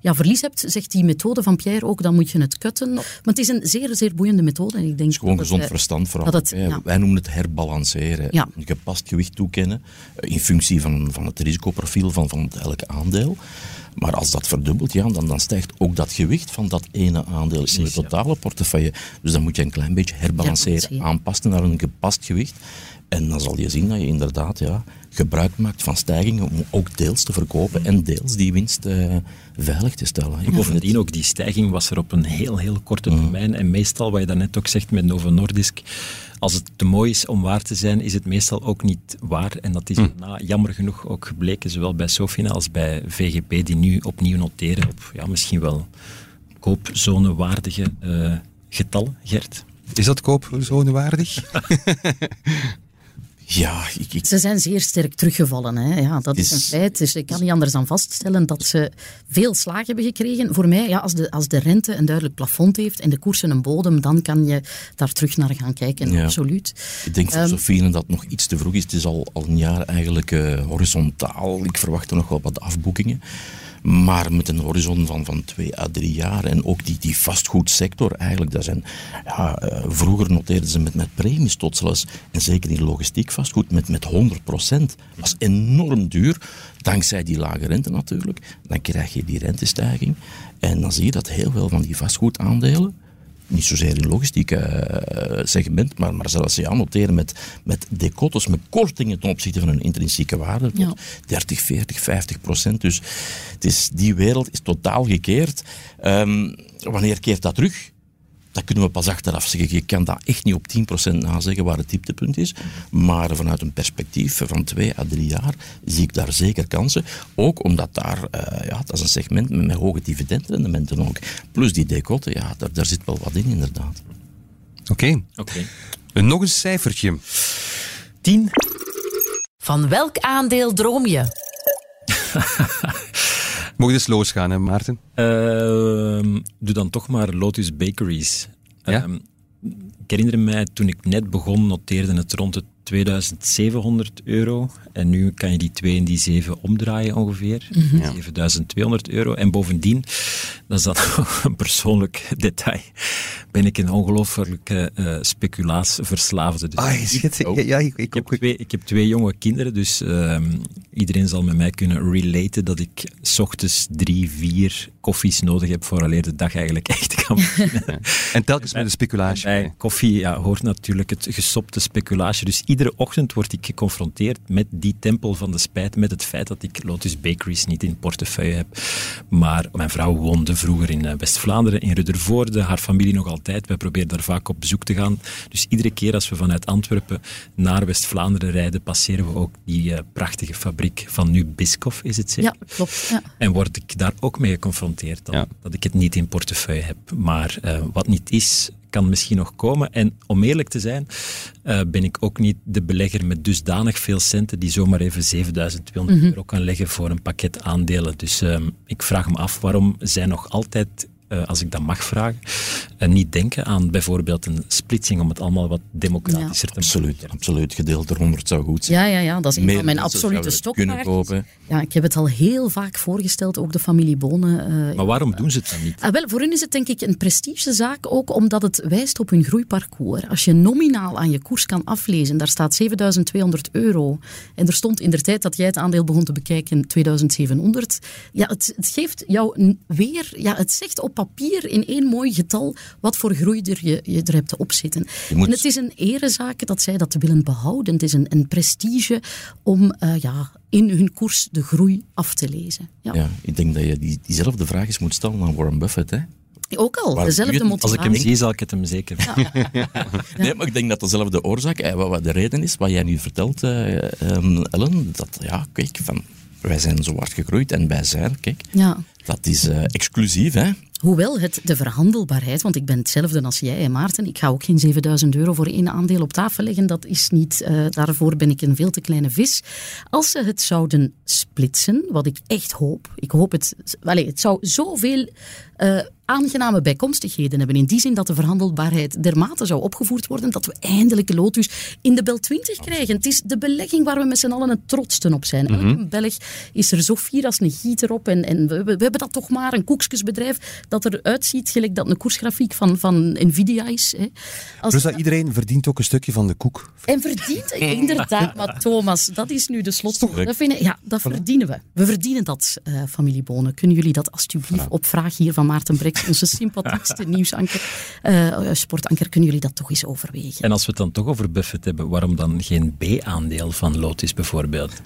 ja, verlies hebt, zegt die methode van Pierre ook, dan moet je het kutten. Maar het is een zeer, zeer boeiende methode. En ik denk het is gewoon gezond verstand vooral. Het, ja. Wij noemen het herbalanceren. Ja. Een gepast gewicht toekennen. In functie van, van het risicoprofiel van, van elk aandeel. Maar als dat verdubbelt, ja, dan, dan stijgt ook dat gewicht van dat ene aandeel in je totale portefeuille. Dus dan moet je een klein beetje herbalanceren, ja, aanpassen naar een gepast gewicht. En dan zal je zien dat je inderdaad ja, gebruik maakt van stijgingen om ook deels te verkopen en deels die winst uh, veilig te stellen. En bovendien ook die stijging was er op een heel, heel korte termijn. Mm. En meestal, wat je daarnet ook zegt met Novo Nordisk, als het te mooi is om waar te zijn, is het meestal ook niet waar. En dat is hm. na, jammer genoeg ook gebleken, zowel bij Sofina als bij VGP, die nu opnieuw noteren op ja, misschien wel koopzonewaardige uh, getallen, Gert. Is dat koopzonewaardig? Ja, ik, ik... Ze zijn zeer sterk teruggevallen. Hè. Ja, dat is... is... een feit. Dus ik kan niet anders dan vaststellen dat ze veel slaag hebben gekregen. Voor mij, ja, als, de, als de rente een duidelijk plafond heeft en de koersen een bodem, dan kan je daar terug naar gaan kijken. Ja. Absoluut. Ik denk voor um, Sofie dat nog iets te vroeg is. Het is al, al een jaar eigenlijk uh, horizontaal. Ik verwacht er nog wel wat afboekingen. Maar met een horizon van, van twee à drie jaar. En ook die, die vastgoedsector eigenlijk. Dat zijn, ja, uh, vroeger noteerden ze met, met premies tot zelfs, en zeker in logistiek vastgoed, met, met 100 procent. Dat is enorm duur. Dankzij die lage rente natuurlijk. Dan krijg je die rentestijging. En dan zie je dat heel veel van die vastgoedaandelen niet zozeer in logistiek uh, segment, maar, maar zelfs ja, noteren met, met decotes, met kortingen ten opzichte van hun intrinsieke waarde. Ja. 30, 40, 50 procent. Dus het is, die wereld is totaal gekeerd. Um, wanneer keert dat terug? Dat kunnen we pas achteraf zeggen. Je kan dat echt niet op 10% nazeggen waar het dieptepunt is. Maar vanuit een perspectief van twee à drie jaar zie ik daar zeker kansen. Ook omdat daar, uh, ja, dat is een segment met, met hoge dividendrendementen ook. Plus die decote, ja, daar, daar zit wel wat in inderdaad. Oké. Okay. Nog een cijfertje. 10. Van welk aandeel droom je? Mocht eens losgaan, hè, Maarten? Uh, doe dan toch maar Lotus Bakeries. Ja? Uh, ik herinner mij, toen ik net begon, noteerde het rond de 2700 euro. En nu kan je die 2 en die 7 omdraaien ongeveer. Mm -hmm. 7200 euro. En bovendien, dat is dan een persoonlijk detail, ben ik een ongelooflijke uh, speculaasverslaafde. Dus ah, ik, ja, ja, ik, ik, ik, heb twee, ik heb twee jonge kinderen, dus uh, iedereen zal met mij kunnen relaten dat ik s ochtends drie, vier koffies nodig heb vooraleer de dag eigenlijk echt kan beginnen. En telkens met een speculatie. Bij koffie ja, hoort natuurlijk het gesopte speculatie. Dus iedere ochtend word ik geconfronteerd met die tempel van de spijt, met het feit dat ik Lotus Bakeries niet in portefeuille heb. Maar mijn vrouw woonde vroeger in eh, West-Vlaanderen, in Ruddervoorde, haar familie nog altijd. Wij proberen daar vaak op bezoek te gaan. Dus iedere keer als we vanuit Antwerpen naar West-Vlaanderen rijden, passeren we ook die eh, prachtige fabriek van nu Biscoff, is het zeker? Ja, klopt. Ja. En word ik daar ook mee geconfronteerd dan, Ja. dat ik het niet in portefeuille heb. Maar eh, wat niet is, kan misschien nog komen. En om eerlijk te zijn, eh, ben ik ook niet de belegger met dusdanig veel centen die zomaar even 7200 euro kan leggen voor een pakket aandelen. Dus ehm, ik vraag me af waarom zij nog altijd, eh, als ik dat mag vragen, eh, niet denken aan bijvoorbeeld een splitsing om het allemaal wat democratischer te maken. Absoluut, absoluut. Gedeeld door 100 zou goed zijn. Ja, ja, ja, dat is een van mijn absolute stokpaardjes. Ja, ik heb het al heel vaak voorgesteld, ook de familie Bonen. eh, Maar waarom doen ze het dan niet? Ah, wel, voor hun is het denk ik een prestigezaak, ook omdat het wijst op hun groeiparcours. Als je nominaal aan je koers kan aflezen, daar staat 7200 euro. En er stond in de tijd dat jij het aandeel begon te bekijken 2700. Ja, het, het geeft jou een weer, ja, het zegt op papier in één mooi getal wat voor groei er je, je er hebt op zitten. Moet- En het is een erezaak dat zij dat willen behouden. Het is een, een prestige om eh, ja, in hun koers de groei af te lezen. Ja. Ja, ik denk dat je die, diezelfde vraag eens moet stellen aan Warren Buffett. Hè? Ook al, dezelfde het? Als ik hem motivatie. zie, zal ik het hem zeker Nee, maar ik denk dat dezelfde oorzaak, eh, wat, wat de reden is, wat jij nu vertelt, eh, ehm, Ellen, dat ja, kijk, van, wij zijn zo hard gegroeid en wij zijn, kijk, Ja. dat is eh, exclusief, hè. Hoewel het de verhandelbaarheid, want ik ben hetzelfde als jij en Maarten, ik ga ook geen 7000 euro voor één aandeel op tafel leggen, dat is niet, eh, daarvoor ben ik een veel te kleine vis. Als ze het zouden splitsen, wat ik echt hoop, ik hoop het, welle, het zou zoveel eh, aangename bijkomstigheden hebben, in die zin dat de verhandelbaarheid dermate zou opgevoerd worden, dat we eindelijk Lotus in de Bel 20 krijgen. Het is de belegging waar we met z'n allen het trotsten op zijn. Elke Belg is er zo fier als een gieter op en, en we, we hebben dat toch maar, een koekjesbedrijf dat eruit ziet gelijk dat een koersgrafiek van, van Nvidia is. Hè. Als, Plus dat iedereen verdient ook een stukje van de koek. en verdient inderdaad, maar Thomas, dat is nu de slot. Dat ja, dat verdienen we. We verdienen dat, eh, familie Bonen. Kunnen jullie dat alsjeblieft op vraag hier van Maarten Breks, onze sympathiekste nieuwsanker, eh, sportanker, kunnen jullie dat toch eens overwegen? En als we het dan toch over Buffett hebben, waarom dan geen B-aandeel van Lotus bijvoorbeeld?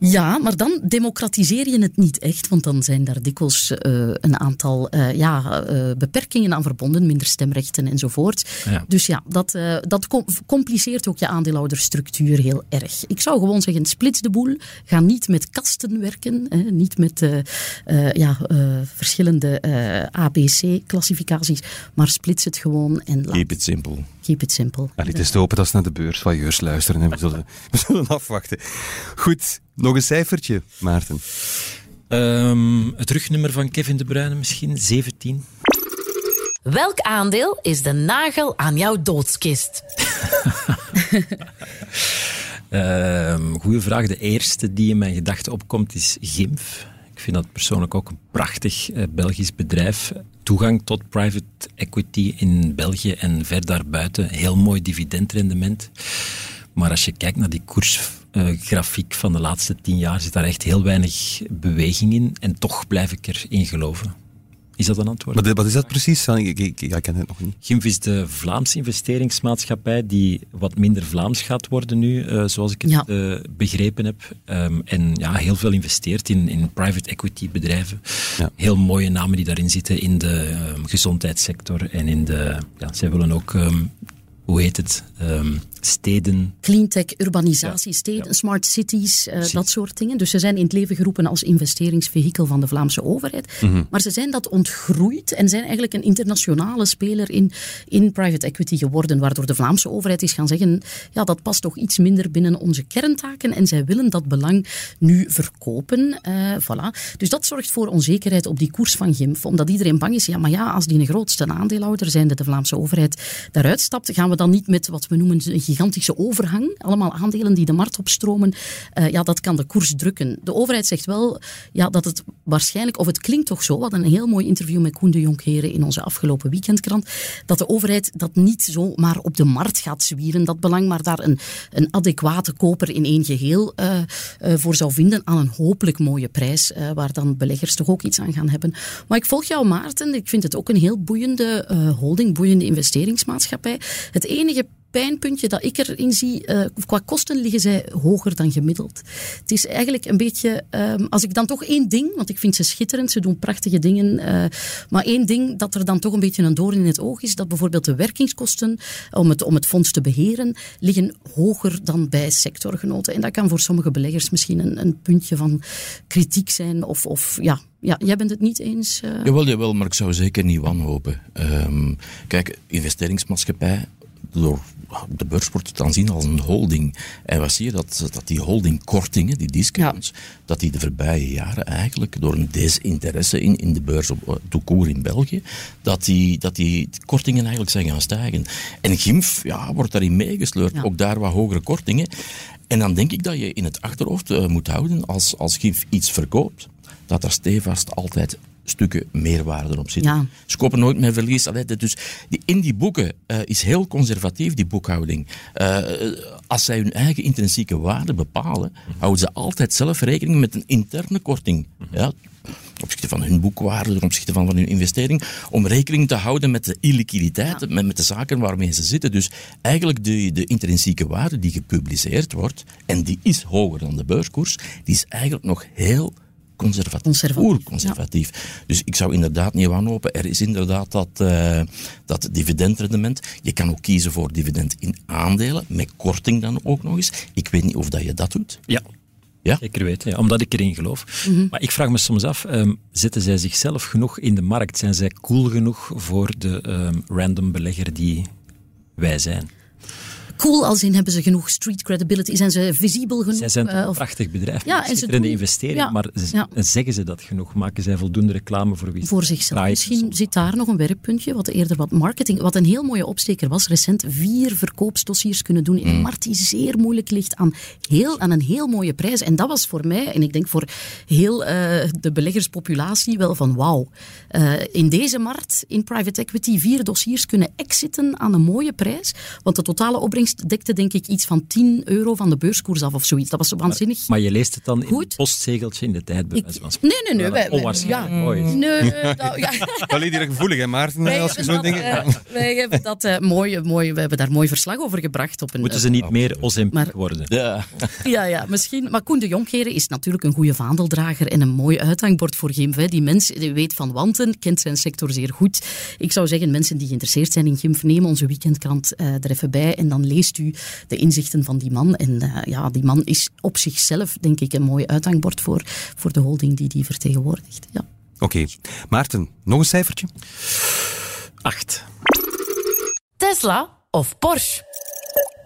Ja, maar dan democratiseer je het niet echt, want dan zijn daar dikwijls eh, een aantal eh, ja, eh, beperkingen aan verbonden, minder stemrechten enzovoort. Ja. Dus ja, dat, dat com- compliceert ook je aandeelhouderstructuur heel erg. Ik zou gewoon zeggen, splits de boel. Ga niet met kasten werken, hè, niet met ja, verschillende ABC-classificaties, maar splits het gewoon en laat, Keep it simple. keep it simple. Allee, het is te hopen dat ze naar de beursvailleurs luisteren. En we, zullen, we zullen afwachten. Goed, nog een cijfertje, Maarten. Ehm, het rugnummer van Kevin De Bruyne misschien, 17. Welk aandeel is de nagel aan jouw doodskist? Ehm goeie vraag. De eerste die in mijn gedachten opkomt is GIMF. Ik vind dat persoonlijk ook een prachtig eh, Belgisch bedrijf. Toegang tot private equity in België en ver daarbuiten. Heel mooi dividendrendement. Maar als je kijkt naar die koersgrafiek van de laatste tien jaar, zit daar echt heel weinig beweging in. En toch blijf ik erin geloven. Is dat een antwoord? Maar de- wat is dat precies? Ik, ik, ik, ik ken het nog niet. GIMF is de Vlaamse investeringsmaatschappij die wat minder Vlaams gaat worden nu, eh, zoals ik het Ja. eh, begrepen heb. Ehm, en ja, heel veel investeert in, in private equity bedrijven. Ja. Heel mooie namen die daarin zitten in de ehm, gezondheidssector en in de... Ja, zij willen ook, ehm, hoe heet het, Ehm, steden... Cleantech, urbanisatie, Ja, steden, ja. smart cities, eh, dat soort dingen. Dus ze zijn in het leven geroepen als investeringsvehikel van de Vlaamse overheid. Mhm. Maar ze zijn dat ontgroeid en zijn eigenlijk een internationale speler in, in private equity geworden. Waardoor de Vlaamse overheid is gaan zeggen, ja, dat past toch iets minder binnen onze kerntaken. En zij willen dat belang nu verkopen. eh, voilà. Dus dat zorgt voor onzekerheid op die koers van GIMF. Omdat iedereen bang is, ja, maar ja, als die een grootste aandeelhouder, zijnde de Vlaamse overheid, daaruit stapt, gaan we dan niet met wat we noemen een gigantische overhang, allemaal aandelen die de markt opstromen, uh, ja, dat kan de koers drukken. De overheid zegt wel ja, dat het waarschijnlijk, of het klinkt toch zo, hadden een heel mooi interview met Koen de Jonkheren in onze afgelopen weekendkrant, dat de overheid dat niet zo maar op de markt gaat zwieren, dat belang maar daar een, een adequate koper in één geheel uh, uh, voor zou vinden aan een hopelijk mooie prijs, waar dan beleggers toch ook iets aan gaan hebben. Maar ik volg jou, Maarten. Ik vind het ook een heel boeiende holding, boeiende investeringsmaatschappij. Het enige pijnpuntje dat ik erin zie, uh, qua kosten liggen zij hoger dan gemiddeld. Het is eigenlijk een beetje, um, als ik dan toch één ding, want ik vind ze schitterend, ze doen prachtige dingen, uh, maar één ding dat er dan toch een beetje een doorn in het oog is, dat bijvoorbeeld de werkingskosten om het, om het fonds te beheren, liggen hoger dan bij sectorgenoten. En dat kan voor sommige beleggers misschien een, een puntje van kritiek zijn of, of ja, ja, jij bent het niet eens. Uh... Jawel, jawel, maar ik zou zeker niet wanhopen. Um, kijk, investeringsmaatschappij, door de beurs wordt het aanzien als een holding. En wat zie je? Dat, dat die holdingkortingen, die discounts, dat die de voorbije jaren eigenlijk door een desinteresse in, in de beurs op toekoer in België, dat die, dat die kortingen eigenlijk zijn gaan stijgen. En GIMF ja, wordt daarin meegesleurd, ook daar wat hogere kortingen. En dan denk ik dat je in het achterhoofd uh, moet houden, als, als GIMF iets verkoopt, dat er stevast altijd stukken meerwaarde erop zitten. Ja. Ze kopen nooit meer verlies. dus die, in die boeken uh, is heel conservatief, die boekhouding. Uh, als zij hun eigen intrinsieke waarde bepalen, houden ze altijd zelf rekening met een interne korting. Ja, op opzichte van hun boekwaarde, ten opzichte van, van hun investering, om rekening te houden met de illiquiditeit, ja. met, met de zaken waarmee ze zitten. Dus eigenlijk de, de intrinsieke waarde die gepubliceerd wordt, en die is hoger dan de beurskoers, die is eigenlijk nog heel conservatief. conservatief. conservatief. Dus ik zou inderdaad niet wanhopen. Er is inderdaad dat, uh, dat dividendrendement. Je kan ook kiezen voor dividend in aandelen, met korting dan ook nog eens. Ik weet niet of dat je dat doet. Ja, ja? Zeker weten, ja, omdat ik erin geloof. Mm -hmm. Maar ik vraag me soms af, um, zetten zij zichzelf genoeg in de markt? Zijn zij cool genoeg voor de um, random belegger die wij zijn? Cool als in hebben ze genoeg street credibility? Zijn ze visibel genoeg? Zij zijn een prachtig bedrijf. Ja, en ze doen... de investering, ja, maar ja. zeggen ze dat genoeg? Maken zij voldoende reclame voor wie? Voor zichzelf. Misschien zit daar nog een werkpuntje, wat eerder wat marketing, wat een heel mooie opsteker was, recent vier verkoopsdossiers kunnen doen in een mm. markt die zeer moeilijk ligt aan, heel, aan een heel mooie prijs. En dat was voor mij, en ik denk voor heel uh, de beleggerspopulatie, wel van wauw. Uh, in deze markt, in private equity, vier dossiers kunnen exiten aan een mooie prijs, want de totale opbrengst dekte denk ik iets van 10 euro van de beurskoers af of zoiets. Dat was waanzinnig. Maar, maar je leest het dan in het postzegeltje in de tijd? Ik, nee, nee, nee. Wij, onwaarschijnlijk ja, mooi. Nee, dat, ja. Wel iedereen gevoelig, hè Maarten? Wij als je zo dingen... Uh, wij hebben dat uh, mooi, mooi, we hebben daar mooi verslag over gebracht. Op een, Moeten ze niet uh, meer Ozempic worden? Ja. ja, ja, misschien. Maar Koen de Jonkeren is natuurlijk een goede vaandeldrager en een mooi uithangbord voor GIMF. Die mens die weet van wanten, kent zijn sector zeer goed. Ik zou zeggen, mensen die geïnteresseerd zijn in GIMF, nemen onze weekendkrant er even bij en dan leest u de inzichten van die man. En uh, ja, die man is op zichzelf, denk ik, een mooi uithangbord voor, voor de holding die die vertegenwoordigt. Ja. Oké. Okay. Maarten, nog een cijfertje? Acht. Tesla of Porsche?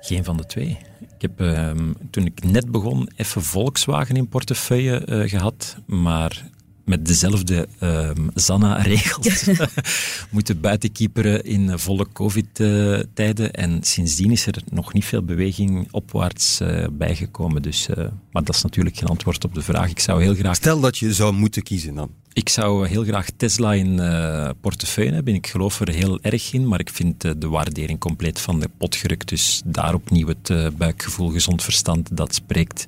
Geen van de twee. Ik heb uh, toen ik net begon even Volkswagen in portefeuille uh, gehad, maar met dezelfde uh, Zanna-regels moeten buitenkeeperen in volle covid-tijden. En sindsdien is er nog niet veel beweging opwaarts uh, bijgekomen. Dus, uh, maar dat is natuurlijk geen antwoord op de vraag. Ik zou heel graag... Stel dat je zou moeten kiezen dan. Ik zou heel graag Tesla in uh, portefeuille hebben. Ik geloof er heel erg in, maar ik vind uh, de waardering compleet van de pot gerukt. Dus daar opnieuw het uh, buikgevoel, gezond verstand, dat spreekt.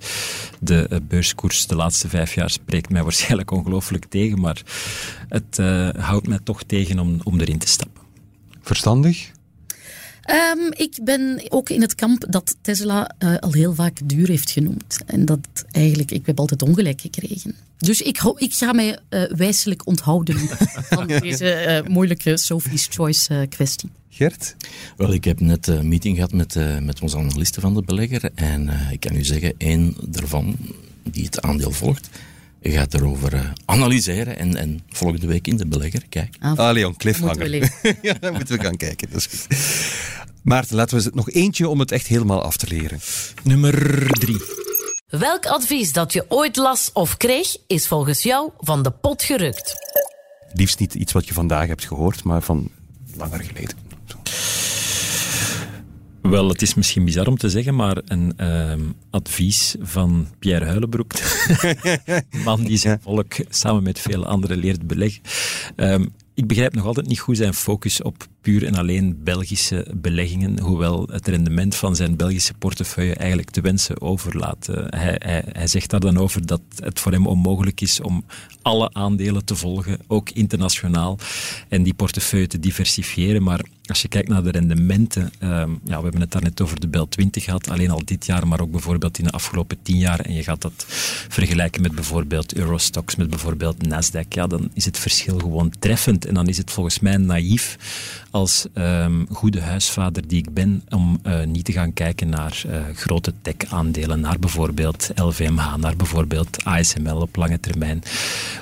De beurskoers de laatste vijf jaar spreekt mij waarschijnlijk ongelooflijk tegen, maar het houdt mij toch tegen om, om erin te stappen. Verstandig? Um, ik ben ook in het kamp dat Tesla uh, al heel vaak duur heeft genoemd. En dat eigenlijk, ik heb altijd ongelijk gekregen. Dus ik, ik ga mij uh, wijselijk onthouden van deze uh, moeilijke Sophie's Choice kwestie. Gert? Wel, ik heb net een meeting gehad met, met onze analisten van de belegger. En ik kan u zeggen, één daarvan die het aandeel volgt, gaat erover uh, analyseren en, en volgende week in de belegger. Kijk. Ah, ah Leon, cliffhanger. ja, dan moeten we gaan kijken. Dat is goed. Maarten, laten we nog eentje om het echt helemaal af te leren. Nummer drie. Welk advies dat je ooit las of kreeg, is volgens jou van de pot gerukt? Liefst niet iets wat je vandaag hebt gehoord, maar van langer geleden. Wel, het is misschien bizar om te zeggen, maar een ehm, advies van Pierre Huilenbroek, man die zijn volk samen met vele anderen leert beleggen. Ehm, ik begrijp nog altijd niet goed zijn focus op puur en alleen Belgische beleggingen, hoewel het rendement van zijn Belgische portefeuille eigenlijk te wensen overlaat. Uh, hij, hij, zegt daar dan over dat het voor hem onmogelijk is om alle aandelen te volgen, ook internationaal, en die portefeuille te diversifiëren. Maar als je kijkt naar de rendementen, um, ja, we hebben het daar net over de Bel 20 gehad, alleen al dit jaar, maar ook bijvoorbeeld in de afgelopen tien jaar, en je gaat dat vergelijken met bijvoorbeeld Eurostox, met bijvoorbeeld Nasdaq, ja, dan is het verschil gewoon treffend. En dan is het volgens mij naïef als um, goede huisvader die ik ben, om uh, niet te gaan kijken naar uh, grote tech-aandelen, naar bijvoorbeeld LVMH, naar bijvoorbeeld ASML op lange termijn,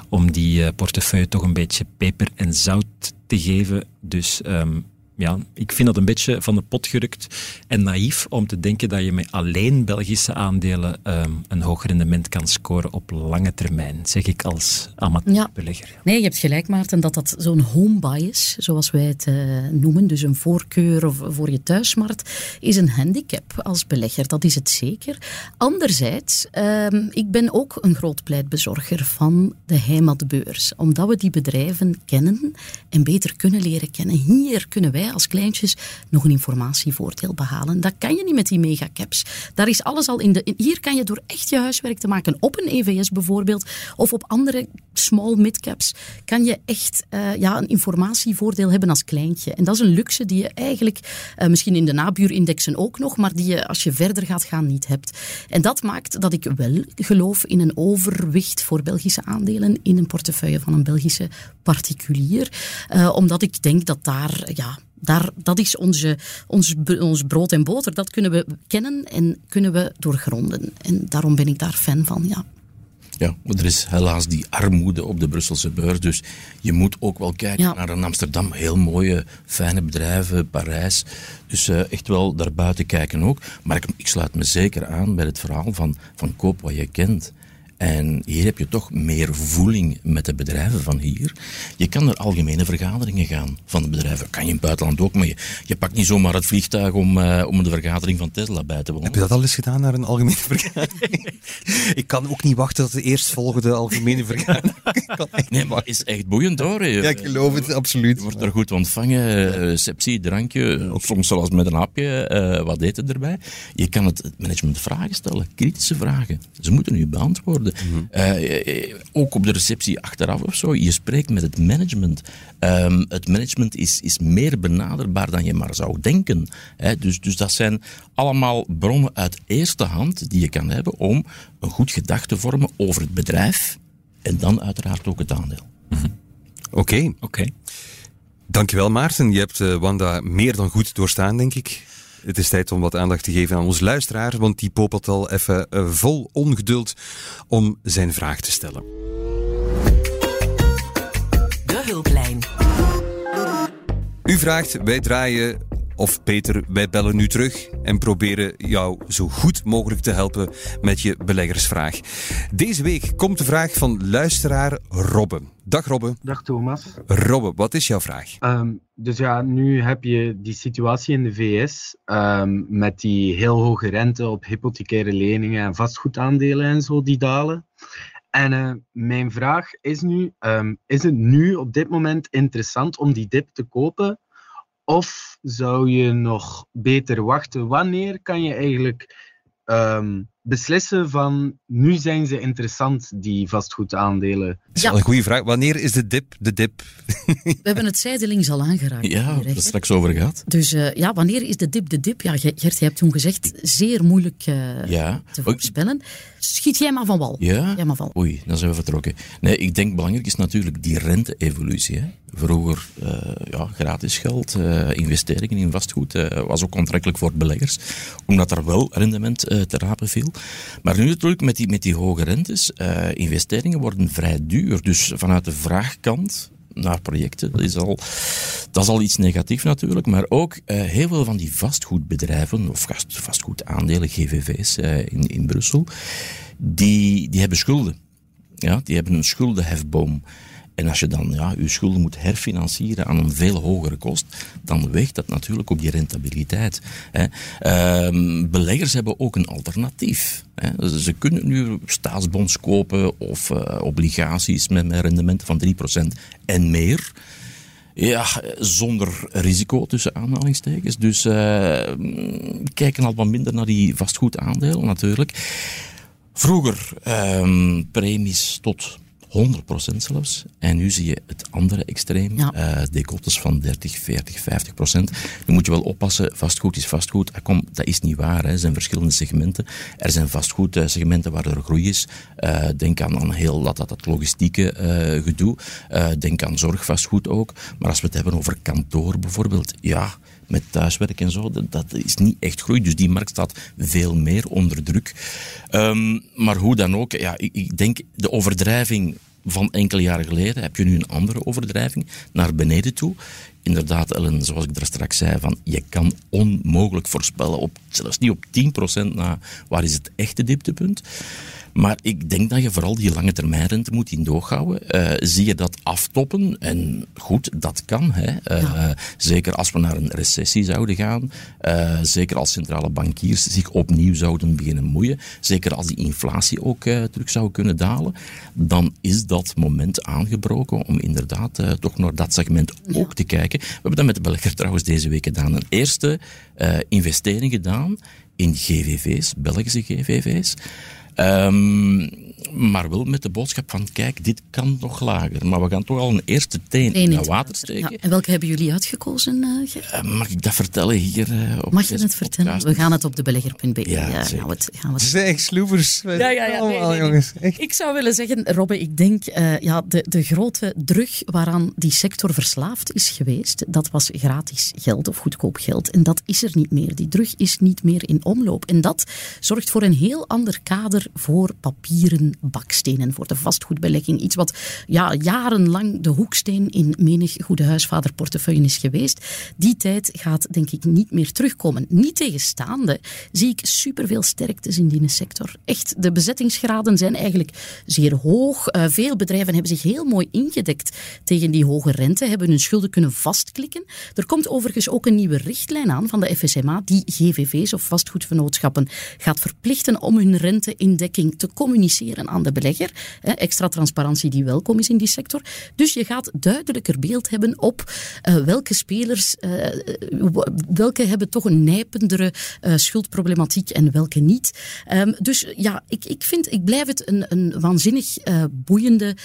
om die uh, portefeuille toch een beetje peper en zout te geven. Dus um, ja, ik vind dat een beetje van de pot gerukt en naïef om te denken dat je met alleen Belgische aandelen um, een hoog rendement kan scoren op lange termijn, zeg ik als amateurbelegger. Ja. Nee, je hebt gelijk, Maarten, dat dat zo'n home bias, zoals wij het uh, noemen, dus een voorkeur voor je thuismarkt, is een handicap als belegger. Dat is het zeker. Anderzijds, um, ik ben ook een groot pleitbezorger van de heimatbeurs, omdat we die bedrijven kennen en beter kunnen leren kennen. Hier kunnen wij als kleintjes nog een informatievoordeel behalen. Dat kan je niet met die megacaps. Daar is alles al in de. Hier kan je door echt je huiswerk te maken op een EVS bijvoorbeeld of op andere small midcaps kan je echt uh, ja, een informatievoordeel hebben als kleintje. En dat is een luxe die je eigenlijk uh, misschien in de nabuurindexen ook nog, maar die je als je verder gaat gaan niet hebt. En dat maakt dat ik wel geloof in een overwicht voor Belgische aandelen in een portefeuille van een Belgische particulier. Uh, omdat ik denk dat daar ja, daar, dat is onze, ons, ons brood en boter. Dat kunnen we kennen en kunnen we doorgronden. En daarom ben ik daar fan van, ja. Ja, maar er is helaas die armoede op de Brusselse beurs. Dus je moet ook wel kijken ja. naar een Amsterdam. Heel mooie, fijne bedrijven, Parijs. Dus uh, echt wel daarbuiten kijken ook. Maar ik, ik, sluit me zeker aan bij het verhaal van, van koop wat je kent. En hier heb je toch meer voeling met de bedrijven van hier. Je kan naar algemene vergaderingen gaan van de bedrijven. Kan je in het buitenland ook, maar je, je pakt niet zomaar het vliegtuig om, uh, om de vergadering van Tesla bij te wonen. Heb je dat al eens gedaan naar een algemene vergadering? ik kan ook niet wachten tot de eerstvolgende algemene vergadering. nee, maar is echt boeiend hoor. Ja, ik geloof het, absoluut. Je wordt er goed ontvangen, uh, sepsie, drankje, of soms zelfs met een hapje, uh, wat eten erbij. Je kan het management vragen stellen, kritische vragen. Ze moeten u beantwoorden. Mm-hmm. Uh, ook op de receptie achteraf of zo. Je spreekt met het management. Um, het management is, is meer benaderbaar dan je maar zou denken. Hè? Dus, dus dat zijn allemaal bronnen uit eerste hand die je kan hebben om een goed gedacht te vormen over het bedrijf en dan uiteraard ook het aandeel. Mm-hmm. Oké. Okay. Oké. Okay. Dankjewel Maarten. Je hebt uh, Wanda meer dan goed doorstaan, denk ik. Het is tijd om wat aandacht te geven aan ons luisteraar, want die popelt al even uh, vol ongeduld om zijn vraag te stellen. De hulplijn. U vraagt, wij draaien of Peter, wij bellen nu terug en proberen jou zo goed mogelijk te helpen met je beleggersvraag. Deze week komt de vraag van luisteraar Robbe. Dag Robbe. Dag Thomas. Robbe, wat is jouw vraag? Um, dus ja, nu heb je die situatie in de VS um, met die heel hoge rente op hypothecaire leningen en vastgoedaandelen en zo die dalen. En uh, mijn vraag is nu, um, is het nu op dit moment interessant om die dip te kopen? Of zou je nog beter wachten? Wanneer kan je eigenlijk um, beslissen van nu zijn ze interessant, die vastgoedaandelen? Dat is wel een goede vraag. Wanneer is de dip de dip? We hebben het zijdelings al aangeraakt. Ja, we hebben het straks over gehad. Dus uh, ja, wanneer is de dip de dip? Ja, Gert, je hebt toen gezegd, zeer moeilijk uh, ja. te voorspellen. Schiet jij maar van wal. Ja? Jij maar van. Oei, dan zijn we vertrokken. Nee, ik denk belangrijk is natuurlijk die rente-evolutie. Vroeger uh, ja, gratis geld, investeringen in vastgoed was ook aantrekkelijk voor beleggers, omdat er wel rendement te rapen viel. Maar nu natuurlijk met die, met die hoge rentes, investeringen worden vrij duur. Dus vanuit de vraagkant naar projecten. Dat is al, dat is al iets negatiefs natuurlijk. Maar ook uh, heel veel van die vastgoedbedrijven, of vastgoedaandelen, GVV's uh, in, in Brussel, die, die hebben schulden. Ja, die hebben een schuldenhefboom. En als je dan ja, je schulden moet herfinancieren aan een veel hogere kost, dan weegt dat natuurlijk op die rentabiliteit. Hè. Ehm, beleggers hebben ook een alternatief. Hè. Ze kunnen nu staatsbonds kopen of uh, obligaties met, rendementen van 3% en meer. Ja, zonder risico tussen aanhalingstekens. Dus uh, kijken al wat minder naar die vastgoedaandelen natuurlijk. Vroeger um, premies tot 100% zelfs. En nu zie je het andere extreem. Ja. Uh, decotes van 30, 40, 50%. Nu moet je wel oppassen. Vastgoed is vastgoed. Ah, kom, dat is niet waar. Hè. Er zijn verschillende segmenten. Er zijn vastgoedsegmenten waar er groei is. Uh, denk aan, aan heel dat, dat, dat logistieke uh, gedoe. denk aan zorgvastgoed ook. Maar als we het hebben over kantoor bijvoorbeeld. Ja, met thuiswerk en zo, dat, is niet echt groei. Dus die markt staat veel meer onder druk. Um, maar hoe dan ook, ja, ik, ik denk de overdrijving van enkele jaren geleden heb je nu een andere overdrijving naar beneden toe. Inderdaad, Ellen, zoals ik daar straks zei, van je kan onmogelijk voorspellen, op, zelfs niet op 10% na waar is het echte dieptepunt. Maar ik denk dat je vooral die lange termijn rente moet in doog houden. Uh, zie je dat aftoppen? En goed, dat kan. Hè. Uh, ja. Zeker als we naar een recessie zouden gaan. Uh, zeker als centrale bankiers zich opnieuw zouden beginnen moeien. Zeker als die inflatie ook terug zou kunnen dalen. Dan is dat moment aangebroken om inderdaad toch naar dat segment ja. ook te kijken. We hebben dat met de Belger trouwens deze week gedaan. Een eerste investering gedaan in GVV's, Belgische GVV's. Um, maar wel met de boodschap van, kijk, dit kan nog lager. Maar we gaan toch al een eerste teen in het water steken. Ja, en welke hebben jullie uitgekozen, uh, mag ik dat vertellen hier uh, op Mag je het vertellen? We gaan het op de belegger.be. Ja, ja, gaan we het, gaan we het... Ze zijn echt sloevers. Ja, ja, ja. Allemaal, nee, nee, jongens. Echt. Ik zou willen zeggen, Robbe, ik denk, uh, ja, de, de grote drug waaraan die sector verslaafd is geweest, dat was gratis geld of goedkoop geld. En dat is er niet meer. Die drug is niet meer in omloop. En dat zorgt voor een heel ander kader voor papieren bakstenen voor de vastgoedbelegging. Iets wat ja, jarenlang de hoeksteen in menig goede huisvaderportefeuille is geweest. Die tijd gaat denk ik niet meer terugkomen. Niet tegenstaande zie ik superveel sterktes in die sector. Echt, de bezettingsgraden zijn eigenlijk zeer hoog. Uh, veel bedrijven hebben zich heel mooi ingedekt tegen die hoge rente, hebben hun schulden kunnen vastklikken. Er komt overigens ook een nieuwe richtlijn aan van de FSMA die GVV's of vastgoedvernootschappen gaat verplichten om hun renteindekking te communiceren aan de belegger. Extra transparantie die welkom is in die sector. Dus je gaat duidelijker beeld hebben op uh, welke spelers, uh, welke hebben toch een nijpendere uh, schuldproblematiek en welke niet. Um, dus ja, ik, ik vind, ik blijf het een, een waanzinnig boeiende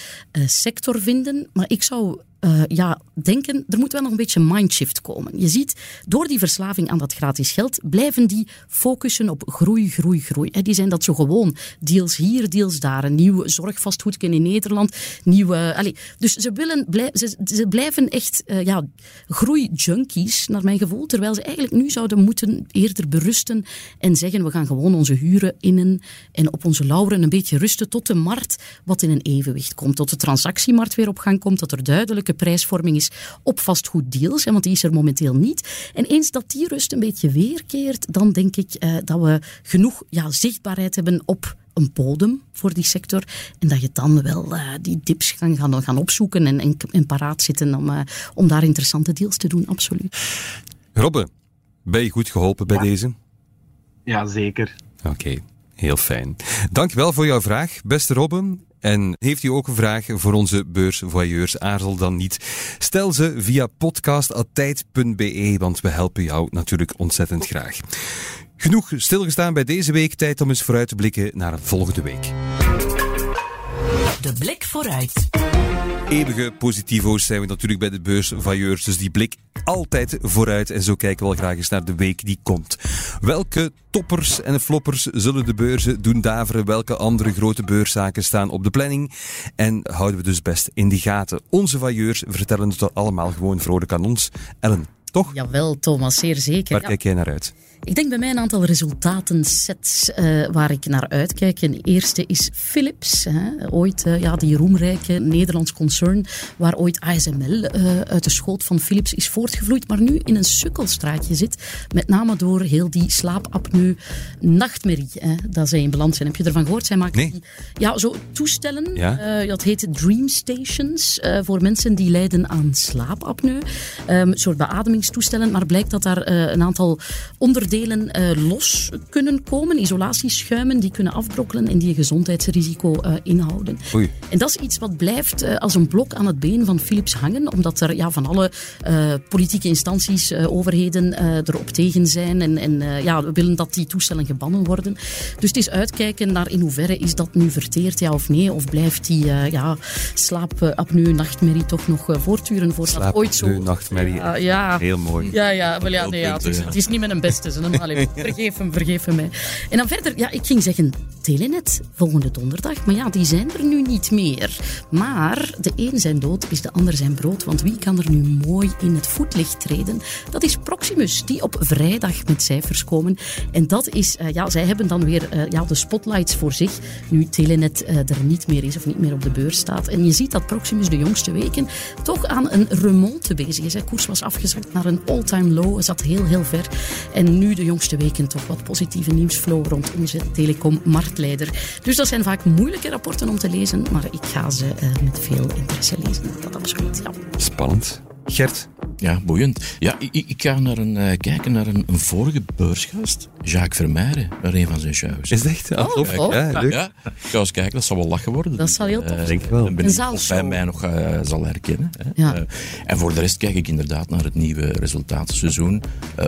sector vinden. Maar ik zou uh, ja, denken, er moet wel nog een beetje mindshift komen. Je ziet, door die verslaving aan dat gratis geld, blijven die focussen op groei, groei, groei. die zijn dat zo gewoon. Deals hier, deals daar. Een nieuw zorgvastgoedje in Nederland. Nieuwe, allez, dus ze, willen, blij, ze, ze blijven echt uh, ja, groei-junkies, naar mijn gevoel. Terwijl ze eigenlijk nu zouden moeten eerder berusten en zeggen, we gaan gewoon onze huren innen en op onze lauren een beetje rusten tot de markt wat in een evenwicht komt. Tot de transactiemarkt weer op gang komt, dat er duidelijk prijsvorming is op vastgoeddeals, want die is er momenteel niet. En eens dat die rust een beetje weerkeert, dan denk ik uh, dat we genoeg ja, zichtbaarheid hebben op een bodem voor die sector. En dat je dan wel uh, die dips kan gaan, gaan opzoeken en, en, en paraat zitten om, uh, om daar interessante deals te doen, absoluut. Robbe, ben je goed geholpen bij ja. deze? Ja, zeker. Oké. Okay. Heel fijn. Dankjewel voor jouw vraag, beste Robben. En heeft u ook een vraag voor onze beursvoyeurs? Aarzel dan niet. Stel ze via podcast.tijd.be, want we helpen jou natuurlijk ontzettend graag. Genoeg stilgestaan bij deze week. Tijd om eens vooruit te blikken naar volgende week. De blik vooruit. Eeuwige positivo's zijn we natuurlijk bij de beursvailleurs, dus die blik altijd vooruit. En zo kijken we wel graag eens naar de week die komt. Welke toppers en floppers zullen de beurzen doen daveren? Welke andere grote beurszaken staan op de planning? En houden we dus best in de gaten. Onze vailleurs vertellen het allemaal gewoon vrolijk aan ons. Ellen, toch? Jawel, Thomas, zeer zeker. Waar kijk jij naar uit? Ik denk bij mij een aantal resultatensets uh, waar ik naar uitkijk. Een eerste is Philips, hè. ooit uh, ja, die roemrijke Nederlands concern, waar ooit ASML uh, uit de schoot van Philips is voortgevloeid, maar nu in een sukkelstraatje zit. Met name door heel die slaapapneu nachtmerrie. Hè, dat zij in balans zijn. Heb je ervan gehoord? Zij maken nee. die, ja, zo toestellen. Ja? dat heet Dream Stations voor mensen die lijden aan slaapapneu. Um, een soort beademingstoestellen, maar blijkt dat daar een aantal onderdelen delen uh, los kunnen komen. Isolatieschuimen die kunnen afbrokkelen en die een gezondheidsrisico uh, inhouden. Oei. En dat is iets wat blijft uh, als een blok aan het been van Philips hangen, omdat er ja, van alle politieke instanties, overheden erop tegen zijn en, en ja, willen dat die toestellen gebannen worden. Dus het is uitkijken naar in hoeverre is dat nu verteerd, ja of nee, of blijft die ja, slaapapneu, nachtmerrie toch nog voortduren voordat ooit zo... nachtmerrie, ja, ja. heel mooi. Ja, ja, wel, ja, nee, ja, het, is, het is niet mijn beste Allee, vergeef hem, vergeef hem mij. En dan verder, ja, ik ging zeggen Telenet volgende donderdag. Maar ja, die zijn er nu niet meer. Maar de een zijn dood is de ander zijn brood. Want wie kan er nu mooi in het voetlicht treden? Dat is Proximus, die op vrijdag met cijfers komen. En dat is, uh, ja, zij hebben dan weer uh, ja, de spotlights voor zich. Nu Telenet uh, er niet meer is of niet meer op de beurs staat. En je ziet dat Proximus de jongste weken toch aan een remonte bezig is. De koers was afgezakt naar een all-time low. Zat heel, heel ver. En nu de jongste weken toch wat positieve nieuwsflow rond onze Dus dat zijn vaak moeilijke rapporten om te lezen, maar ik ga ze uh, met veel interesse lezen. Dat absoluut, ja. Spannend. Gert? Ja, boeiend. Ja, ik, ik ga naar een, uh, kijken naar een, een, vorige beursgast, Jacques Vermeijren, naar een van zijn shows. Is echt? Oh, oh, oh. Ja, leuk. Ja, ik ga eens kijken, dat zal wel lachen worden. Dat zal heel tof uh, denk ik wel. Ben of hij mij nog uh, zal herkennen. Hè. Ja. en voor de rest kijk ik inderdaad naar het nieuwe resultatenseizoen.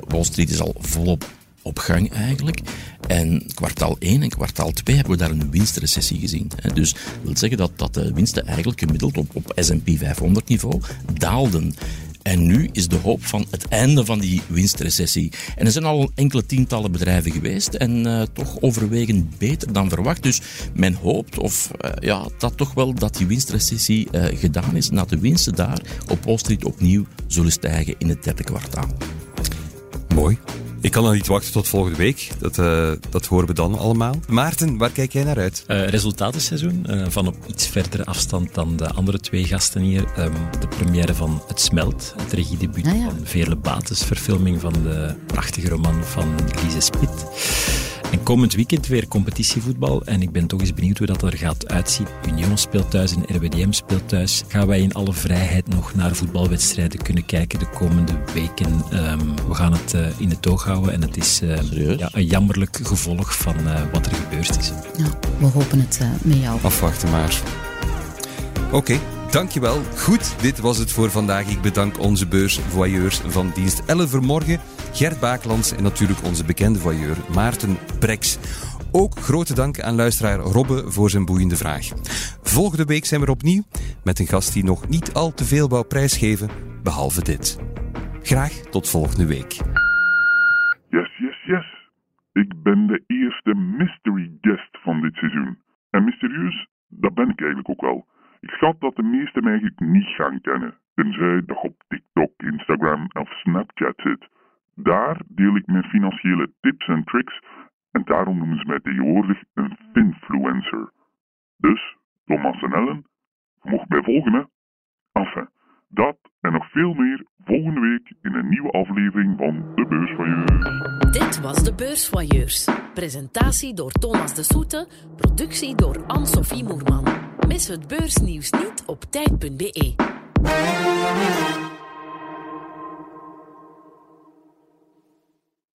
Wall Street is al volop op gang eigenlijk. En kwartaal 1 en kwartaal 2 hebben we daar een winstrecessie gezien. Dus dat wil zeggen dat, dat de winsten eigenlijk gemiddeld op, S&P 500 niveau daalden. En nu is de hoop van het einde van die winstrecessie. En er zijn al enkele tientallen bedrijven geweest en uh, toch overwegend beter dan verwacht. Dus men hoopt of uh, ja, dat toch wel dat die winstrecessie uh, gedaan is. En de winsten daar op Wall Street opnieuw zullen stijgen in het derde kwartaal. Mooi. Ik kan dan niet wachten tot volgende week. Dat, uh, dat horen we dan allemaal. Maarten, waar kijk jij naar uit? Uh, resultatenseizoen. Uh, van op iets verdere afstand dan de andere twee gasten hier. Um, de première van Het Smelt. Het regiedebuut Ah, ja. van Veerle Bates. Verfilming van de prachtige roman van Lise Spit. En komend weekend weer competitievoetbal. En ik ben toch eens benieuwd hoe dat er gaat uitzien. Union speelt thuis en RWDM speelt thuis. Gaan wij in alle vrijheid nog naar voetbalwedstrijden kunnen kijken de komende weken? Um, we gaan het uh, in het oog houden. En het is uh, ja, een jammerlijk gevolg van uh, wat er gebeurd is. Ja, we hopen het met jou. Afwachten maar. Oké. Okay. Dankjewel. Goed, dit was het voor vandaag. Ik bedank onze beursvoyeurs van dienst 11 vanmorgen, Gert Baaklands en natuurlijk onze bekende voyeur Maarten Brex. Ook grote dank aan luisteraar Robbe voor zijn boeiende vraag. Volgende week zijn we er opnieuw met een gast die nog niet al te veel wou prijsgeven, behalve dit. Graag tot volgende week. Yes, yes, yes. Ik ben de eerste mystery guest van dit seizoen. En mysterieus, dat ben ik eigenlijk ook wel. Ik schat dat de meesten mij eigenlijk niet gaan kennen, tenzij dat op TikTok, Instagram of Snapchat zit. Daar deel ik mijn financiële tips en tricks en daarom noemen ze mij tegenwoordig een finfluencer. Dus, Thomas en Ellen, mocht mij volgen hè. Enfin, dat en nog veel meer volgende week in een nieuwe aflevering van De Beursvoyeurs. Dit was De Beursvoyeurs. Presentatie door Thomas de Soete, productie door Anne-Sophie Moerman. Mis het beursnieuws niet op tijd.be.